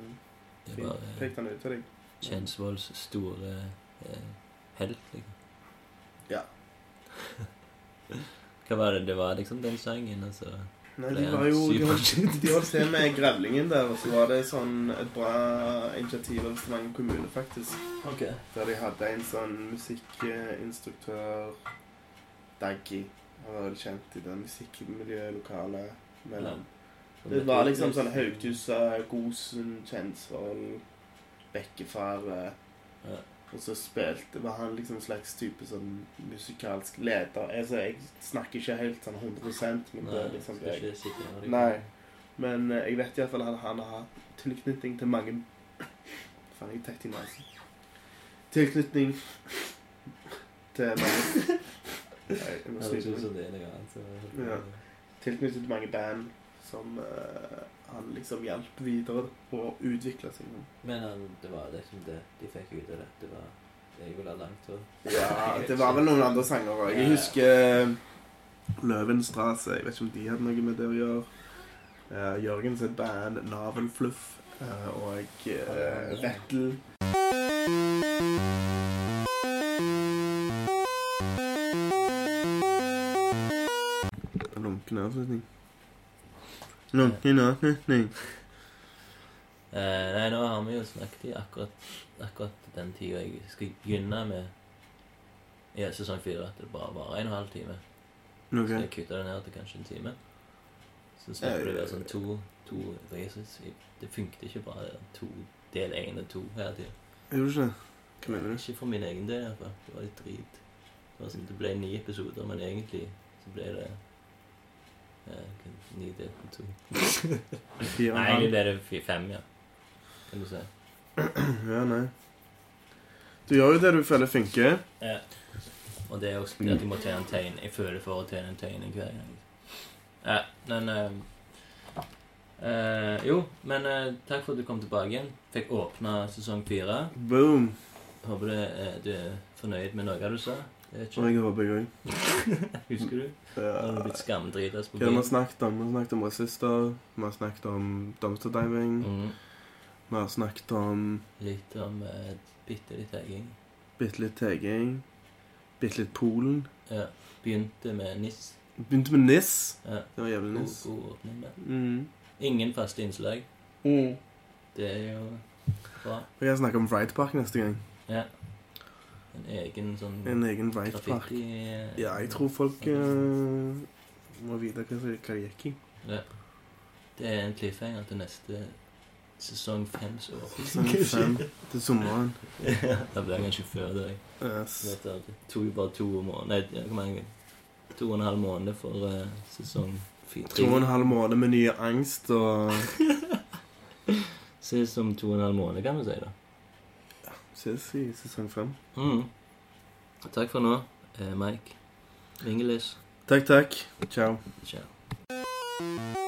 S1: Det
S2: peke han ut til deg.
S1: Kjensvolls store eh, helt, liksom.
S2: Ja.
S1: Hva var det? Det var liksom den sangen, altså.
S2: Nei, de var jo De holdt, de holdt til med grevlingen der, og så var det sånn et bra initiativ av Stavanger kommune, faktisk.
S1: Ok.
S2: Der de hadde en sånn musikkinstruktør, Daggy. Han var veldig kjent i det musikkmiljøet lokale mellom. Det var liksom sånn Haugtusa, Gosen, Kjensvoll, Bekkefare,
S1: Ja.
S2: Og så spilte var han liksom slags type sånn musikalsk leder. Altså, jeg snakker ikke helt sånn 100 men det er liksom jeg
S1: ikke sitte det
S2: Nei. Men eh, jeg vet iallfall at han har tilknytning til mange Faen, jeg er tett i nesen. Tilknytning til mange Nei, jeg må
S1: Høres
S2: meg. Ja. Tilknyttet til mange band som eh, han liksom hjalp videre å utvikle seg.
S1: Men han, det var liksom det de fikk ut av det. Det var Jeg ville ha langt hår.
S2: Ja, det var vel noen andre sanger òg. Jeg husker Løvenstrasse. Jeg vet ikke om de hadde noe med det å gjøre. Uh, Jørgen sitt band Navelfluff uh, og uh, Vettel. Lunken avslutning. Lunken.
S1: Eh, nei, nå har vi jo snakket i akkurat, akkurat den tida jeg skal begynne med i sesong fire. At det bare varer en og en halv time. Så jeg kutter det ned til kanskje en time. Så slipper det å være sånn to, to races. Det funket ikke bra. det To, del én og to hele tida.
S2: Gjorde ikke? Hva mener du?
S1: Ikke for min egen del, iallfall. Det var litt drit. Det, var sånn, det ble ni episoder, men egentlig så ble det eh, ni delt på to.
S2: Fire og
S1: Nei, egentlig ble det fi- fem, ja. Kan du si.
S2: Ja, nei. Du gjør jo det du føler funker.
S1: Ja. Og det er også det at jeg må tegne en tegn. Jeg føler for å tegne en tegn hver gang. Ja, men eh, eh, Jo, men eh, takk for at du kom tilbake igjen. Fikk åpna sesong fire.
S2: Boom.
S1: Håper du, eh, du er fornøyd med noe du sa. Jeg vet
S2: Og jeg håper jeg òg.
S1: Husker du? Har du blitt skamdritas på
S2: Hva har vi
S1: har
S2: snakket om? Vi har snakket om rasister. Vi har snakket om dumpsterdiving.
S1: Mm.
S2: Vi har snakket om
S1: Litt om uh, bitte litt tagging.
S2: bitte litt teging. Bitte litt Polen.
S1: Ja. Begynte med NIS.
S2: Begynte med NIS.
S1: Ja.
S2: Det var jævlig
S1: God,
S2: NIS.
S1: god åpning der.
S2: Mm.
S1: Ingen faste innslag.
S2: Mm.
S1: Det er jo Bra.
S2: Vi kan snakke om Wright Park neste gang.
S1: Ja. En egen sånn
S2: En egen Wright Park.
S1: graffiti eh,
S2: Ja, jeg tror folk uh, må vite hva, hva det gikk i. Ja.
S1: Det er en cliffhanger til neste sesong fems år.
S2: Sesong fem til sommeren.
S1: ja, det blir kanskje før det. jeg
S2: Yes.
S1: vet det. Det tok jo bare to måneder Nei, ja, hvor mange? To og en halv måned for uh, sesong fire.
S2: To og en halv måned med nye angst og
S1: Ses om to og en halv måned, kan vi si. da.
S2: Ses i sesong fem.
S1: Mm. Takk for nå, eh, Mike. Vingelis.
S2: Takk, takk. Ciao.
S1: Ciao.